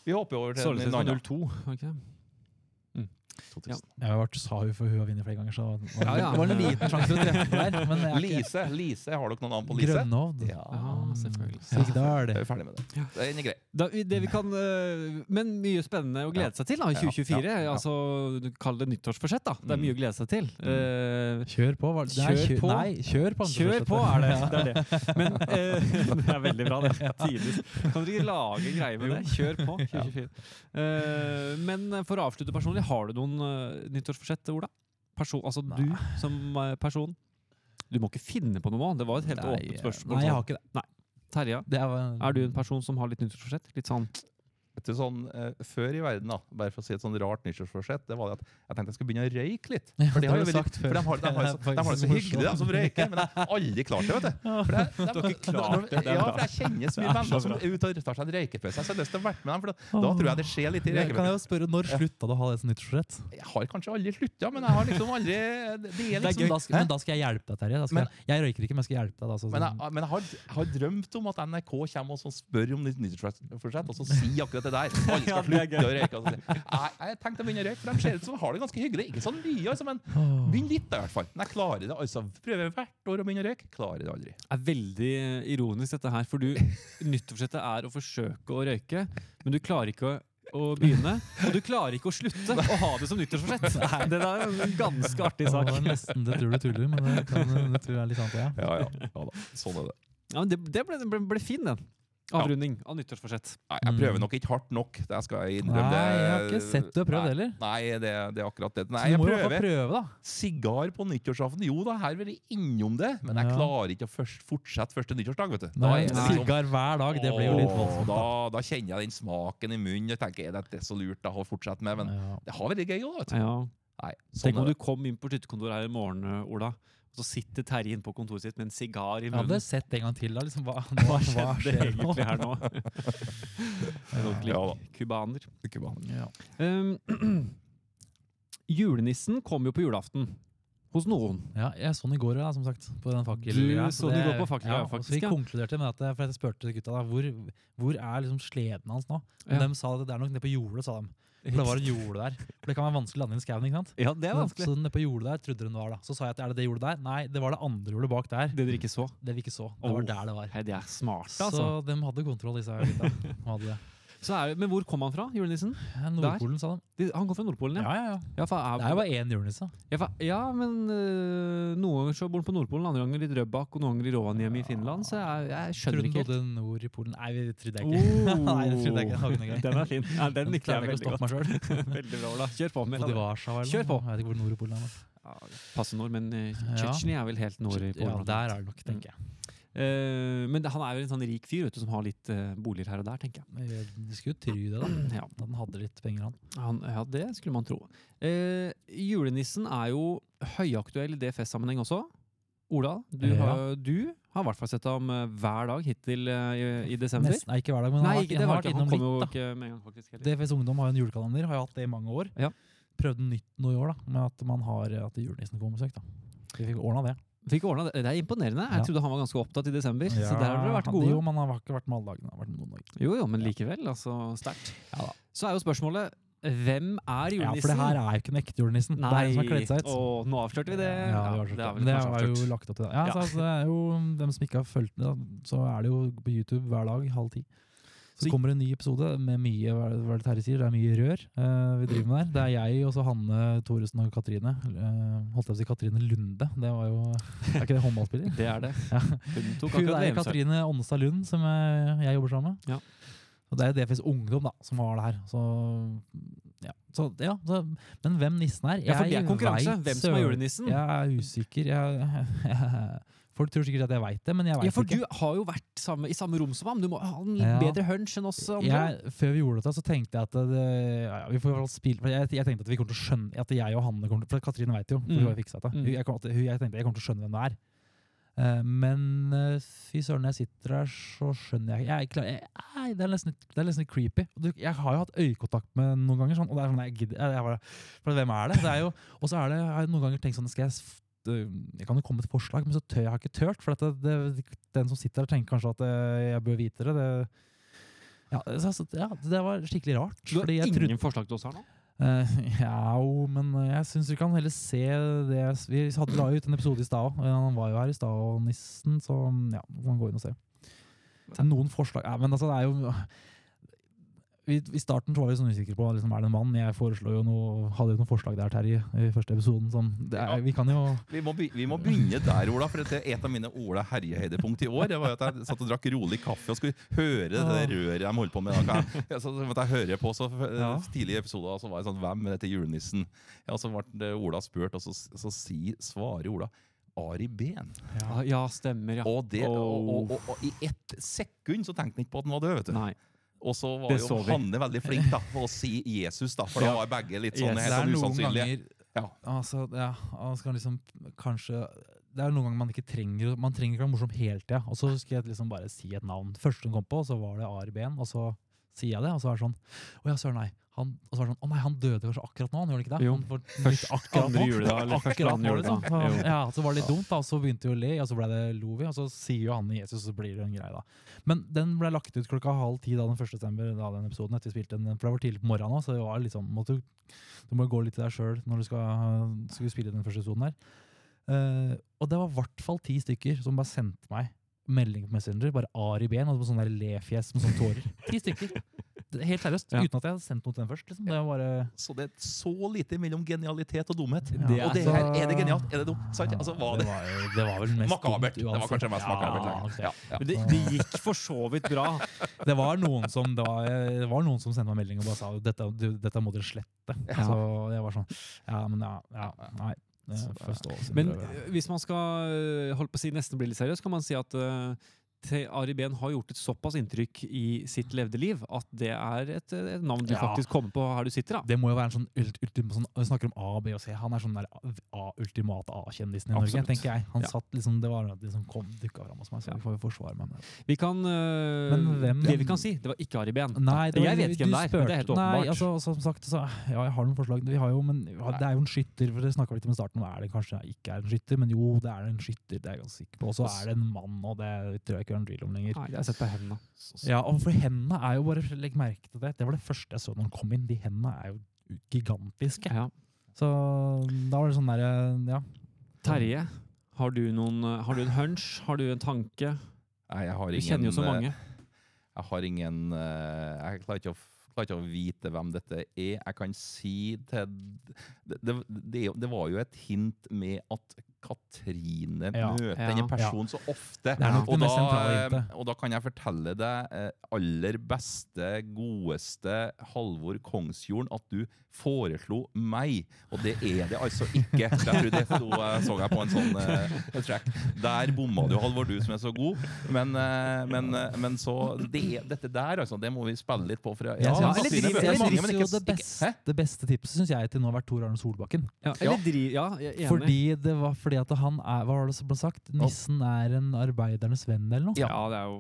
S3: Vi håper jo over til Solseth
S1: 02. Okay.
S3: 2000. Ja.
S2: Jeg har vært sau for hun har vunnet flere ganger, så det var,
S1: ja, ja.
S2: var en liten sjanse å treffe der. Men ikke...
S3: Lise, Lise, har dere noen navn på Lise?
S2: Grønnovd.
S3: Ja,
S1: ah, selvfølgelig.
S2: Sigdal.
S3: Ja. Er vi ferdig med det.
S1: Det er en grei. men mye spennende å glede seg til da, i 2024. Altså, Kall det nyttårsforsett. da. Det er mye å glede seg til. Mm. Eh,
S2: kjør på. Var det?
S1: Kjør,
S2: kjør
S1: på.
S2: Nei, kjør på.
S1: Kjør på er det. det, er det. Men uh, det er veldig bra, det. Tidlig. Kan dere ikke lage greier med det? Kjør på. 2024. Uh, eh, men for å avslutte personlig, har du noen uh, nyttårsforsett, Ola? Person, altså
S2: Nei.
S1: du som uh, person? Du må ikke finne på noe nå. Det var et helt
S2: Nei,
S1: åpent spørsmål.
S2: Nei, jeg har ikke det.
S1: Terje,
S2: det er,
S1: er du en person som har litt nyttårsforsett? Litt sånn
S3: Vet sånn, eh, før i verden, da, bare for å si et sånn rart nyttårsforsett, det var det at jeg tenkte jeg skulle begynne å røyke litt. For, de har jo veldig, for de har, de har, det så,
S2: er
S3: de har det så hyggelig, de som røyker, men jeg har aldri klart det. vet du. For det, de,
S1: har ikke det, det er
S3: Ja, for jeg kjenner så mye
S1: Det er
S3: venner som er ute og tar seg en røykepause. Så jeg har lyst til å være med dem, for da, da tror jeg det skjer litt i
S2: røykepausen. kan
S3: jeg
S2: jo spørre, Når slutta du å ha det som nyttårsforsett?
S3: Jeg har kanskje aldri slutta, men jeg har liksom aldri Det er liksom
S2: da, skal,
S3: Hæ?
S2: men da skal jeg hjelpe deg, Terje. Da jeg, jeg røyker ikke, men jeg skal hjelpe deg. Da, så,
S3: Men jeg, men jeg, har, jeg har drømt om at NRK kommer og spør om nyttårsforsett, og så sier akkurat det der. Alle skal slutte å røyke. Jeg, jeg tenkte å begynne å røyke, for de ser ut som de har det ganske hyggelig. Ikke sånn mye, altså, men begynn litt, da, i hvert fall. Men jeg klarer det. altså. Prøver hvert år å begynne å røyke. Klarer det aldri.
S1: Det er veldig ironisk, dette her. For du, nyttårsforsettet er å forsøke å røyke, men du klarer ikke å, å begynne. Og du klarer ikke å slutte å ha det som nyttårsforsett. Det er en ganske artig sak.
S2: det nesten det tror du tuller, men det, kan, det tror jeg er litt sant. Ja.
S3: Ja, ja. ja da. Sånn er det.
S1: Ja, men det det ble, ble, ble fin, den. Avrunding av nyttårsforsett.
S3: Nei, jeg prøver nok ikke hardt nok. Det skal jeg innrømme. Nei,
S2: jeg har ikke sett du har prøvd heller.
S3: Nei, det, det er akkurat det.
S2: Så
S3: Nei,
S2: du
S3: jeg
S2: må i
S3: prøver.
S2: prøve, da.
S3: Sigar på nyttårsaften. Jo da, her vil jeg innom det. Men jeg klarer ikke å først, fortsette første nyttårsdag, vet du.
S2: Nei,
S3: Nei, det
S2: Sigar hver dag, det blir jo litt voldsomt.
S3: Da, da kjenner jeg den smaken i munnen og tenker er dette så lurt da, å fortsette med. Men
S2: Ja.
S3: det har vært gøy òg, vet du.
S1: Ja.
S3: Nei, sånn
S1: Tenk om du kom inn på skytterkontoret her i morgen, Ola, så sitter Terje inne på kontoret sitt med en sigar i munnen.
S2: Jeg hadde sett en gang til, da. Liksom, hva,
S1: Hva
S2: hva, hva
S1: skjedde
S2: nå?
S1: egentlig her nå? En ordentlig
S3: Ja.
S2: Ja.
S1: Um, julenissen kom jo på julaften. Hos noen.
S2: Ja, jeg så den i går, da, som sagt. På den fakkel.
S1: Du så den i
S2: det-
S1: går på fakkel, ja,
S2: så
S1: faktisk,
S2: Vi
S1: ja.
S2: konkluderte med at for jeg spurte gutta da, hvor, hvor er liksom sleden hans nå. Og
S1: Ja.
S2: De sa at det er nok nede på jordet, sa de. For det var en jorde der. For det kan være vanskelig å lande i skauen. ikke sant?
S1: Ja, det er
S2: Så,
S1: vanskelig.
S2: så nede på jordet der trodde de det var da. Så sa jeg at er det det jordet der? Nei, det var det andre jordet bak der.
S1: Det dere ikke så.
S2: Det vi ikke så. Det
S1: Oh.
S2: var der det var.
S1: Hei, de er smarte,
S2: Så
S1: altså.
S2: de hadde kontroll, disse gutta. De Hadde det.
S1: Så er, men hvor kom han fra, julenissen?
S2: Ja, Nordpolen, sa de.
S1: Han kom fra Nordpolen,
S2: Ja,
S1: ja?
S2: ja, ja.
S1: Ja, for,
S2: Det er jo bare én julenisse.
S1: ja, men øh, noen ganger så bor han på Nordpolen, andre ganger i Drøbak og noen ganger i Rovaniemi i Finland. Så jeg, jeg skjønner
S2: Trodde
S1: ikke helt.
S2: bodde nord i Polen. Nei, det trodde jeg ikke. Nei, det trodde jeg ikke. Var.
S1: Den er fin. Ja, den
S2: likte
S1: jeg
S2: jeg
S1: veldig godt.
S2: meg.
S1: Veldig bra, Ola. Kjør på med det.
S2: Warszawa eller
S1: Kjør på.
S2: Jeg vet ikke hvor nord i Polen er.
S1: Ja, Passe nord, men
S2: Ja.
S1: Tsjetsjenia er vel helt nord i
S2: Ja, der er det nok, tenker jeg.
S1: Eh, men han er jo en sånn rik fyr vet du, som har litt eh, boliger her og der, tenker jeg.
S2: Jeg skulle jo tro det, da.
S1: Ja,
S2: At han hadde litt penger, han.
S1: han, ja det skulle man tro. Eh, julenissen er jo høyaktuell i DFS-sammenheng også. Ola, du,
S2: Ja.
S1: har, du har i hvert fall sett ham eh, hver dag hittil i, i desember.
S2: Nesten, nei, ikke hver dag, men
S1: Nei,
S2: han har,
S1: ikke,
S2: han har vært innom litt. da.
S1: gang, faktisk.
S2: DFS Ungdom har jo en julekalender, har jo hatt det i mange år.
S1: Ja.
S2: Prøvde nytt nå i år, da, med at man har at julenissen kommer på besøk. da. Vi fikk ordna det.
S1: Fikk ordnet det. det er imponerende. Jeg trodde han var ganske opptatt i desember. så der har dere vært gode.
S2: Jo, men han har ikke vært med alle dagene. Han har vært med noen dager.
S1: Jo, jo, men likevel. Altså, sterkt.
S2: Ja.
S1: Så er jo spørsmålet hvem er julenissen?
S2: Ja, for det her er jo ikke den ekte julenissen. Det er
S1: Nei,
S2: en som har kledd seg ut.
S1: Å, nå avslørte vi det.
S2: Ja, det, var
S1: det
S2: det
S1: kanskje
S2: er jo lagt opp til det. Ja,
S1: Ja.
S2: Så, altså, det er jo Dem som ikke har fulgt med, så er det jo på YouTube hver dag halv ti. Så kommer det en ny episode med mye hva er det- er det Terje sier, det er mye rør uh, vi driver med der. Det er jeg og så Hanne Thoresen og Katrine. Uh, holdt jeg på å si Katrine Lunde. Det var jo Er ikke det håndballspiller?
S1: Det er det.
S2: Ja.
S1: Hun tok akkurat
S2: er
S1: VM-sølv.
S2: Katrine Onstad Lund, som jeg, jeg jobber sammen med.
S1: Ja.
S2: Og det er DFS Ungdom da, som har det her. Så ja, Så, ja, så, men hvem nissen er
S1: Ja, for det er konkurranse.
S2: vet
S1: Hvem som er julenissen.
S2: Jeg er usikker. Jeg, folk tror sikkert at jeg veit det, men jeg veit
S1: Ja, for
S2: ikke.
S1: du har jo vært samme, i samme rom som ham. Du må ha en
S2: Ja.
S1: bedre hunch enn oss andre.
S2: jeg, før vi gjorde dette, så tenkte jeg at det, ja, vi får spille for jeg, jeg tenkte at vi kommer til å skjønne At jeg og Hanne kommer til For Katrine veit jo, for
S1: Mm.
S2: hun har fiksa det.
S1: Mm.
S2: Jeg, kom, jeg tenkte jeg kommer til å skjønne hvem det er. Uh, men eh, fy søren, når jeg sitter her, så skjønner jeg jeg, klar, jeg Nei, det er det er nesten litt creepy. Du, jeg har jo hatt øyekontakt med noen ganger, sånn, og det er sånn jeg gidder jeg, jeg bare, For hvem er det? det er jo, og så er det, jeg har noen ganger tenkt sånn skal jeg, jeg kan jo komme med et forslag, men så tør jeg har ikke tørt. For det, det, den som sitter her, tenker kanskje at eh, jeg bør vite det. det ja, så, så- ja, det var skikkelig rart.
S1: Du har ingen
S2: trodde,
S1: forslag til oss her nå?
S2: Uh, ja, jo, men jeg syns vi kan heller se det Vi hadde la ut en episode i stad òg. Han var jo her i stad, og nissen, så ja, man kan gå inn og se. Noen forslag ja, Men altså, det er jo I starten så var vi sånn usikre på liksom, er det en mann. Jeg foreslo jo noe, hadde jo noen forslag der, Terje, i første episoden. Sånn, det er, vi kan jo
S3: Vi må, vi må begynne der, Ola. For det er et av mine Ola Herje-høydepunkt i år. Det var jo at Jeg satt og drakk rolig kaffe og skulle høre det der røret de holdt på med. Jeg, jeg, så måtte jeg høre på så eh,
S2: Ja.
S3: Tidlig i episoden så var jeg sånn Hvem er dette julenissen? Ja, Så ble det Ola spurt, og så, så si, svarer Ola Ari Behn.
S1: Ja, ja stemmer, ja.
S3: Og, det, og, og, og, og i ett sekund så tenkte han ikke på at han var død. vet du.
S1: Nei.
S3: Og så var
S1: Det
S3: jo
S1: så.
S3: Hanne veldig flink da, på å si Jesus, da, for
S1: Ja.
S3: da var begge litt sånn
S1: Yes.
S3: helt sånn usannsynlige. Ja.
S2: Altså, ja, altså liksom kanskje Det er noen ganger man ikke trenger Man trenger ikke være morsom hele tida. Og så husker jeg liksom bare si et navn. Første hun kom på, så var det Ari Behn. Og så sier jeg det, og så er det sånn Å ja, søren, nei. Han, og så er det sånn Å nei, han døde kanskje akkurat nå? Han gjorde ikke det?
S1: Jo.
S2: Han får litt akkurat
S1: andre juledag, eller første
S2: Akkurat
S1: andre juledag.
S2: liksom. Så, ja, så var det litt dumt, da. Og så begynte vi å le, og så ble det lo vi, og så sier jo han Jesus, og så blir det en greie, da. Men den ble lagt ut klokka halv ti da den 1. desember, da den episoden, etter vi spilte den, for det var tidlig på morgenen òg, så det var sånn måtte, du- må må gå litt til deg sjøl når du skal, skal spille den første episoden her. Uh, og det var i hvert fall ti stykker som bare sendte meg melding på Messenger, bare Ari Behn, og sånn lefjes med sånne tårer. Ti stykker. Helt seriøst,
S1: Ja.
S2: uten at jeg hadde sendt noe til den først. Liksom. Det var bare
S3: Så det er så lite mellom genialitet og dumhet.
S1: Det
S3: og det
S2: er-
S3: her, er det genialt? Er det dumt? Sant? Altså, var det
S2: var, jo- det var vel mest
S3: makabert?
S2: dumt
S3: Det var kanskje mest makabert.
S2: Ja,
S3: okay. ja, ja.
S1: Men det, det gikk for så vidt bra.
S2: Det var noen som det var, det var noen som sendte meg melding og bare sa dette, dette må dere slette.
S1: Ja.
S2: Så jeg var sånn Ja, men ja, ja nei.
S1: Men øh, hvis man skal øh, holde på å si nesten bli litt seriøs, kan man si at Te- Ari Behn har gjort et såpass inntrykk i sitt levde liv at det er et, et navn du
S2: Ja.
S1: faktisk kommer på her du sitter. da.
S2: Det må jo være en sånn, ult, ultim, sånn Vi snakker om A, B og C. Han er sånn der ultimate A-kjendisen i Norge,
S1: Absolutt.
S2: tenker jeg. Han
S1: Ja.
S2: satt liksom, Det var det som kom, dukka fram hos meg, så vi får jo forsvare meg med det.
S1: Vi kan, øh,
S2: Men hvem-
S1: det vi kan si, det var ikke Ari Behn.
S2: Nei, var-
S1: jeg vet ikke hvem det er, men det er helt
S2: åpenbart. Nei, altså, som sagt, så, ja, jeg har noen forslag. Vi har jo, men har- det er jo en skytter, for det snakka vi litt om i starten. Er det kanskje ikke er en skytter, men jo, det er en skytter, det er jeg ganske sikker på. Og så er det en mann, og det tror jeg ikke være en tvil om lenger.
S1: Nei, jeg har sett på hendene.
S2: Ja, og for hendene er jo bare, legg merke til det, det var det første jeg så når han kom inn. De hendene er jo gigantiske.
S1: Ja.
S2: Så da var det sånn derre, ja.
S1: Terje, har du, noen, har du en hunch? Har du en tanke?
S3: Nei, jeg har
S1: Du kjenner jo så
S3: eh,
S1: mange.
S3: Jeg har ingen eh, Jeg klarer ikke, å, klarer ikke vite hvem dette er. Jeg kan si til Det, det, det, det var jo et hint med at Katrine
S2: Ja,
S3: møter
S1: ja,
S3: denne personen så ofte. Og, da, eh, og da kan jeg fortelle deg eh, aller beste, godeste Halvor Kongsjorden at du foreslo meg. Og det er det altså ikke. Jeg tror det sto, eh, så jeg på en sånn uh, track. Der bomma du, Halvor, du som er så god. Men, uh, men, uh, men så det, Dette der, altså, det må vi spille litt på. For,
S2: Jeg
S3: ja,
S1: eller driv-
S3: mange,
S2: synes jo det, beste, det beste tipset synes jeg til nå har vært Tor Arne Solbakken.
S1: Ja, eller dri, ja, jeg er enig.
S2: Fordi det var fordi at han er Hva var det som ble sagt? Nissen er en arbeidernes venn, eller noe?
S1: ja, det er jo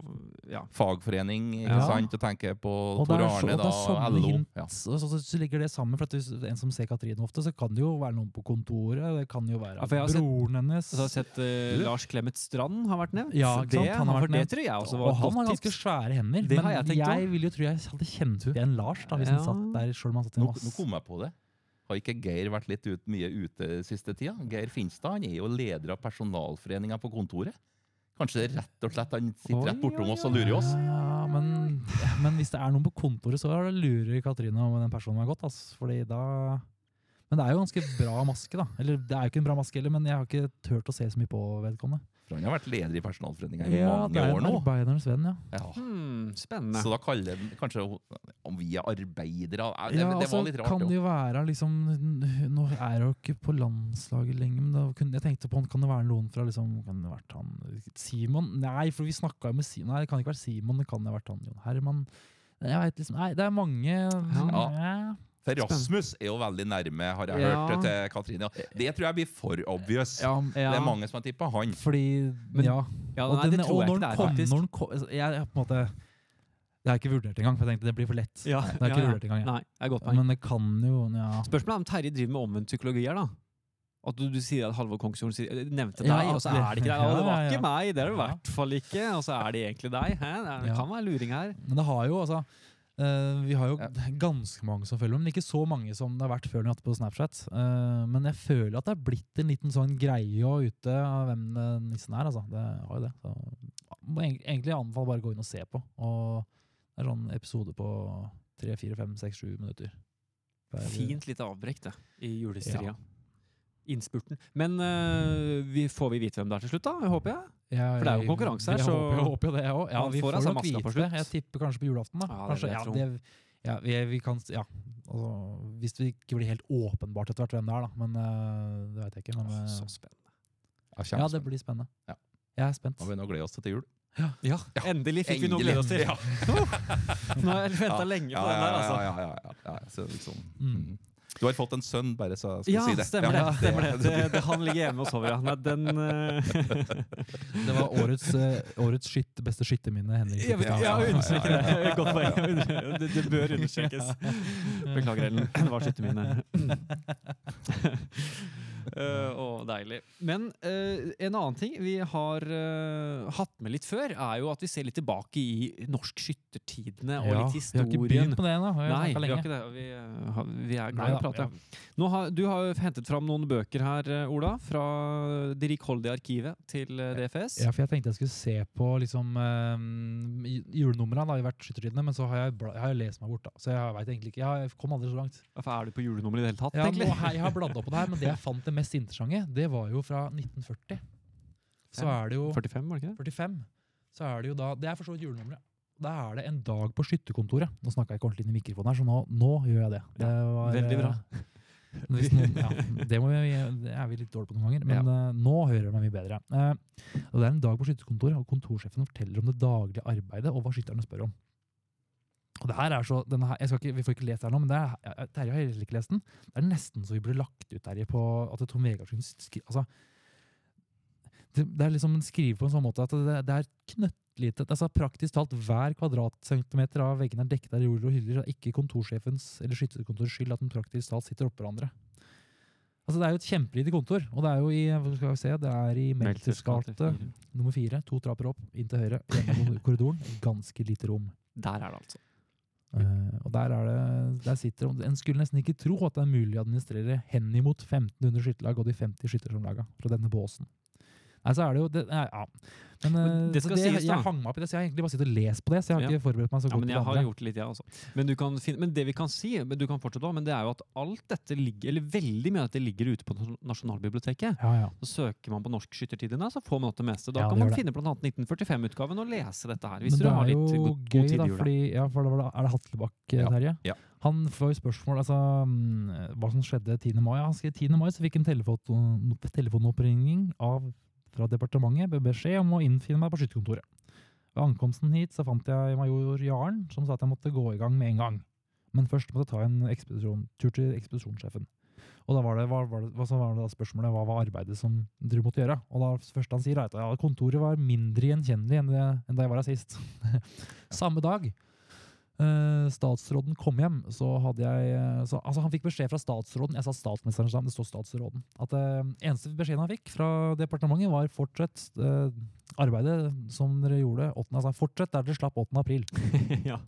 S1: ja.
S3: Fagforening, ikke sant? Og tenker på
S2: Og
S3: Tor Arne,
S2: og det
S3: da,
S2: er sånne
S3: LO.
S2: hint,
S3: Ja.
S2: og så, så, så ligger det sammen. For at hvis en som ser Katrine ofte, så kan det jo være noen på kontoret. Det kan jo være
S1: Ja, for jeg har sett-
S2: broren hennes.
S1: Så har jeg sett
S3: uh,
S1: Lars Clemet Strand har vært nevnt.
S2: Ja,
S1: det.
S2: Han har vært nevnt.
S1: det tror jeg også var
S2: og han har ganske svære hender.
S1: Det
S2: men
S1: har jeg tenkt
S2: jeg vil jo tro jeg hadde kjent igjen Lars da, hvis han satt der selv om han satt i
S3: Nå,
S2: en
S3: nå
S2: vass.
S3: kom jeg på det. Har ikke Geir vært litt ut, mye ute siste tida? Geir Finstad han er jo leder av personalforeninga på kontoret. Kanskje det er rett og slett han sitter rett bortom oss og lurer oss?
S2: Ja, men, men hvis det er noen på kontoret, så lurer Katrine om den personen har gått. Altså, fordi da Men det er jo ganske bra maske, da. Eller det er jo ikke en bra maske heller, men jeg har ikke turt å se så mye på vedkommende.
S3: For han har vært leder i personalforeninga i
S2: Ja, det
S3: mange år nå.
S2: arbeidernes venn, ja.
S3: Ja.
S1: Hmm, spennende.
S3: Så da kaller han kanskje om vi er arbeidere det,
S2: ja,
S3: det
S2: altså,
S3: var litt rart.
S2: kan det
S3: jo.
S2: være liksom Nå er hun ikke på landslaget lenger, men da kunne, jeg tenkte på kan det være noen fra liksom Kan det vært han Simon? Nei, for vi snakka jo med Simon. Nei, det kan ikke være Simon, det kan ha vært han Jon Herman. Jeg vet liksom Nei, det er mange
S3: ja. Ja. For Rasmus er jo veldig nærme, har jeg
S1: Ja.
S3: hørt til Katrine. Det tror jeg blir for obvious.
S2: Ja, ja,
S3: Det er mange som har tippa han.
S2: Fordi
S1: Men-
S2: Ja.
S1: ja,
S2: og,
S1: nei,
S2: den,
S1: det tror
S2: og
S1: jeg
S2: når
S1: ikke det
S2: den
S1: er,
S2: kom, når den kom jeg, på en måte Det har jeg ikke vurdert engang, for jeg tenkte det blir for lett.
S1: Ja,
S2: Det er ikke
S1: ja, ja.
S2: vurdert engang.
S1: Nei, det er godt poeng.
S2: Men det kan jo ja.
S1: Spørsmålet er om Terje driver med omvendt psykologi her, da. At du, du sier at Halvor Kongsjord nevnte deg,
S2: Ja,
S1: og så er det ikke deg.
S2: ja,
S1: Og det var ikke meg, det er det i hvert fall ikke. Og så er det egentlig deg. Hæ? Det, er, det kan være luring her.
S2: Men det har jo altså eh, Vi har jo
S3: Ja.
S2: ganske mange som følger men ikke så mange som det har vært før på Snapchat. Uh, men jeg føler at det er blitt en liten sånn greie ute av hvem nissen er. Altså. Det har jo det. Så, må egentlig anbefale bare å gå inn og se på. Og det er sånn episode på tre, fire, fem, seks, sju minutter. Per-
S1: Fint lite avbrekk, det, i julestria.
S2: Ja.
S1: Innspurten. Men uh, vi, får vi vite hvem det er til slutt, da? Håper jeg.
S2: Ja,
S1: For det er jo konkurranse her, så-
S2: jeg håper jo det, jeg òg. Ja, vi
S1: får
S2: nok vite det. Jeg tipper kanskje på julaften. da.
S1: Ja, det
S2: kanskje, ja, det, ja, vi, vi kan, ja, altså, hvis det ikke blir helt åpenbart etter hvert hvem det er, da. Men uh, det vet jeg ikke. Men, øh,
S1: så spennende.
S3: Ja,
S2: ja, det blir spennende.
S3: Ja.
S2: Jeg er spent.
S3: Nå begynner vi å glede oss til jul.
S1: Ja, endelig fikk vi noe å glede oss til.
S3: Ja.
S1: Nå har jeg venta lenge på
S3: Ja,
S1: den der, altså.
S3: ja, ja, ja, ja. Så liksom,
S2: Mm.
S3: Du har fått en sønn, bare så skal
S1: Ja,
S3: si det.
S1: stemmer
S3: Ja,
S1: det. Stemmer det. det, det. Han ligger hjemme og sover, ja. Nei, den uh...
S2: Det var årets, øh, årets skytte, beste skytterminne Henrik.
S1: Jeg, ja, ja,
S3: ja, ja,
S1: det. Godt poeng. Det, det bør understrekes. Beklager, Ellen. Det var skyttermine. Uh, å, deilig. Men uh, en annen ting vi har uh, hatt med litt før, er jo at vi ser litt tilbake i norsk skyttertidene og
S2: Ja,
S1: litt
S2: Vi har ikke begynt på det ennå. vi
S1: Nei, vi har ikke det. Vi, eh, har- vi er glad i å prate.
S2: ja.
S1: Nå har, du har hentet fram noen bøker her, eh, Ola, fra det rikholdige arkivet til eh, DFS.
S2: Ja, for jeg tenkte jeg skulle se på liksom um, julenumrene da, i hvert skyttertidene, men så har jeg, jeg har lest meg bort. da. Så jeg vet egentlig ikke, jeg kom aldri så langt.
S1: Hvorfor er du på julenummeret i det hele tatt,
S2: Ja, nå, jeg har bladd opp på det her, men det jeg fant det mest interessante, det var jo fra 1940. Så er det jo
S1: 45, var det ikke det?
S2: 45. Så er det jo da, det er for så vidt julenummeret. Da er det en dag på skytterkontoret. Nå snakka jeg ikke ordentlig inn i mikrofonen her, så nå, nå gjør jeg det. det var,
S1: Veldig bra.
S2: eh, noen, ja, det, vi, det er vi litt dårlige på noen ganger, men eh, nå hører jeg meg mye bedre. Eh, Det er en dag på skytterkontoret, og kontorsjefen forteller om det daglige arbeidet og hva skytterne spør om. Og det her er så, her, jeg skal ikke, Vi får ikke lest det her nå, men det er, Terje har heller ikke lest den. Det er nesten så vi burde lagt ut Terje på at Tom Vegard skulle skrive altså, det, det er liksom skriver på en sånn måte at det, det er knøttlite altså Praktisk talt hver kvadratcentimeter av veggene er dekket av jord og hyller. Det er ikke kontorsjefens eller skytterkontorets skyld at den praktisk talt sitter oppå hverandre. Altså Det er jo et kjempelite kontor, og det er jo i skal vi se, det er i Melters gate nummer fire. To trapper opp, inn til høyre, gjennom korridoren. Ganske lite rom.
S1: Der er det altså.
S2: Eh, og der, er det, der sitter En skulle nesten ikke tro at det er mulig å administrere henimot 1500 skytterlag og de 50 skyttersamlaga fra denne båsen. Nei, så er det jo det, nei, ja. Men,
S1: Men
S2: eh,
S1: det skal det, sies, da.
S2: Jeg hang meg opp i det, så jeg har egentlig bare sittet og lest på det. Så jeg har
S1: Ja.
S2: ikke forberedt meg så
S1: Ja,
S2: godt
S1: men jeg har gjort det litt, jeg også. Men, du kan finne, men det vi kan si, men du kan fortsette da, men det er jo at alt dette ligger, eller veldig mye av dette ligger ute på Nasjonalbiblioteket.
S2: Ja, ja.
S1: Så søker man på Norsk skyttertidene, så får man det meste. Da
S2: Ja,
S1: kan man finne annet 1945-utgaven og lese dette her. Hvis
S2: Men
S1: du har litt god, god tid i jula.
S2: fordi ja, for da- Er det Hatlebakk, eh,
S3: Ja.
S2: Terje?
S3: Ja.
S2: Han får spørsmål altså, mm, hva som skjedde 10. mai. Ja, han skrev 10. mai så fikk en telefon, telefonoppringning av, fra departementet med beskjed om å innfinne meg på skytterkontoret. Ved ankomsten hit så fant jeg major Jaren, som sa at jeg måtte gå i gang med en gang. Men først måtte jeg ta en ekspedisjon, tur til ekspedisjonssjefen. Og da var det, var, var det, var det spørsmålet hva var arbeidet som dere måtte gjøre. Og da første han sier, er at ja, kontoret var mindre gjenkjennelig enn, enn da jeg var her sist. Samme dag statsråden kom hjem, så hadde jeg eh, så, Altså, han fikk beskjed fra statsråden, jeg sa statsministeren, det står statsråden, at uh, eneste beskjeden han fikk fra departementet, var fortsett uh, arbeidet som dere gjorde 8. Altså, fortsett der dere slapp 8. april.
S1: ja.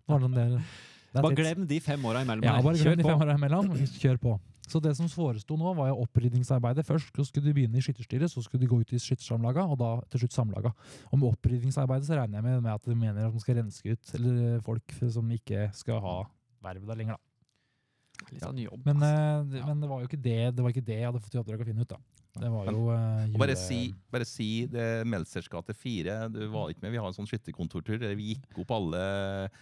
S2: Det
S1: Bare glem de fem åra imellom
S2: Ja, bare glem de fem åra imellom. Kjør på. Så det som foresto nå, var jo opprydningsarbeidet først. Så skulle de begynne i skytterstyret, så skulle de gå ut i skyttersamlaga, og da til slutt samlaga. Og med opprydningsarbeidet så regner jeg med, med at de mener at de skal renske ut eller folk som ikke skal ha verv der lenger, da.
S1: Litt sånn jobb.
S2: Men,
S1: ass.
S2: eh, men det var jo ikke det det var ikke det jeg hadde fått i oppdrag å finne ut. da. Det var jo uh,
S3: jule... bare si, bare si det Meltzers gate 4. Du var ikke med. Vi har en sånn skytterkontortur der vi gikk opp alle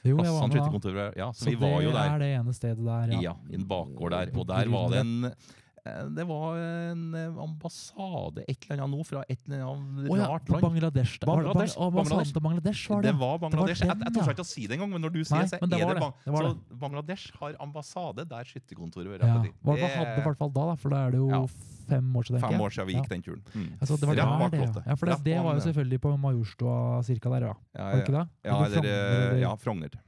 S2: Jo,
S3: plassene. skytterkontorer. Ja, så,
S2: Så
S3: vi var jo
S2: det er det ene stedet der,
S3: Ja,
S2: ja.
S3: i en bakgård der. Og der var det en det var en eh, ambassade, et eller annet nå, fra et eller annet
S2: oh, ja,
S3: rart land.
S2: Bangladesh. da. Var
S3: Bangladesh,
S2: Bang-
S3: Bangladesh.
S2: Bangladesh var det.
S3: Det var Bangladesh.
S2: den,
S3: jeg, jeg torde ikke å si det engang, men når du sier
S2: Nei,
S3: det, så
S2: det
S3: er det,
S2: det.
S3: Bang
S2: Det
S3: Så Bangladesh har ambassade der skytterkontoret vårt
S2: Ja, var, det hadde i hvert fall da, da, for da er det jo
S3: Ja.
S2: fem år siden.
S3: Fem år siden vi gikk den turen. Mm.
S2: Altså, det var der det, ja. for det, det var jo selvfølgelig på Majorstua cirka der, ja, Var det ikke det?
S3: ja,
S2: Eller
S3: eller,
S2: Frogner,
S3: ja, Frogner.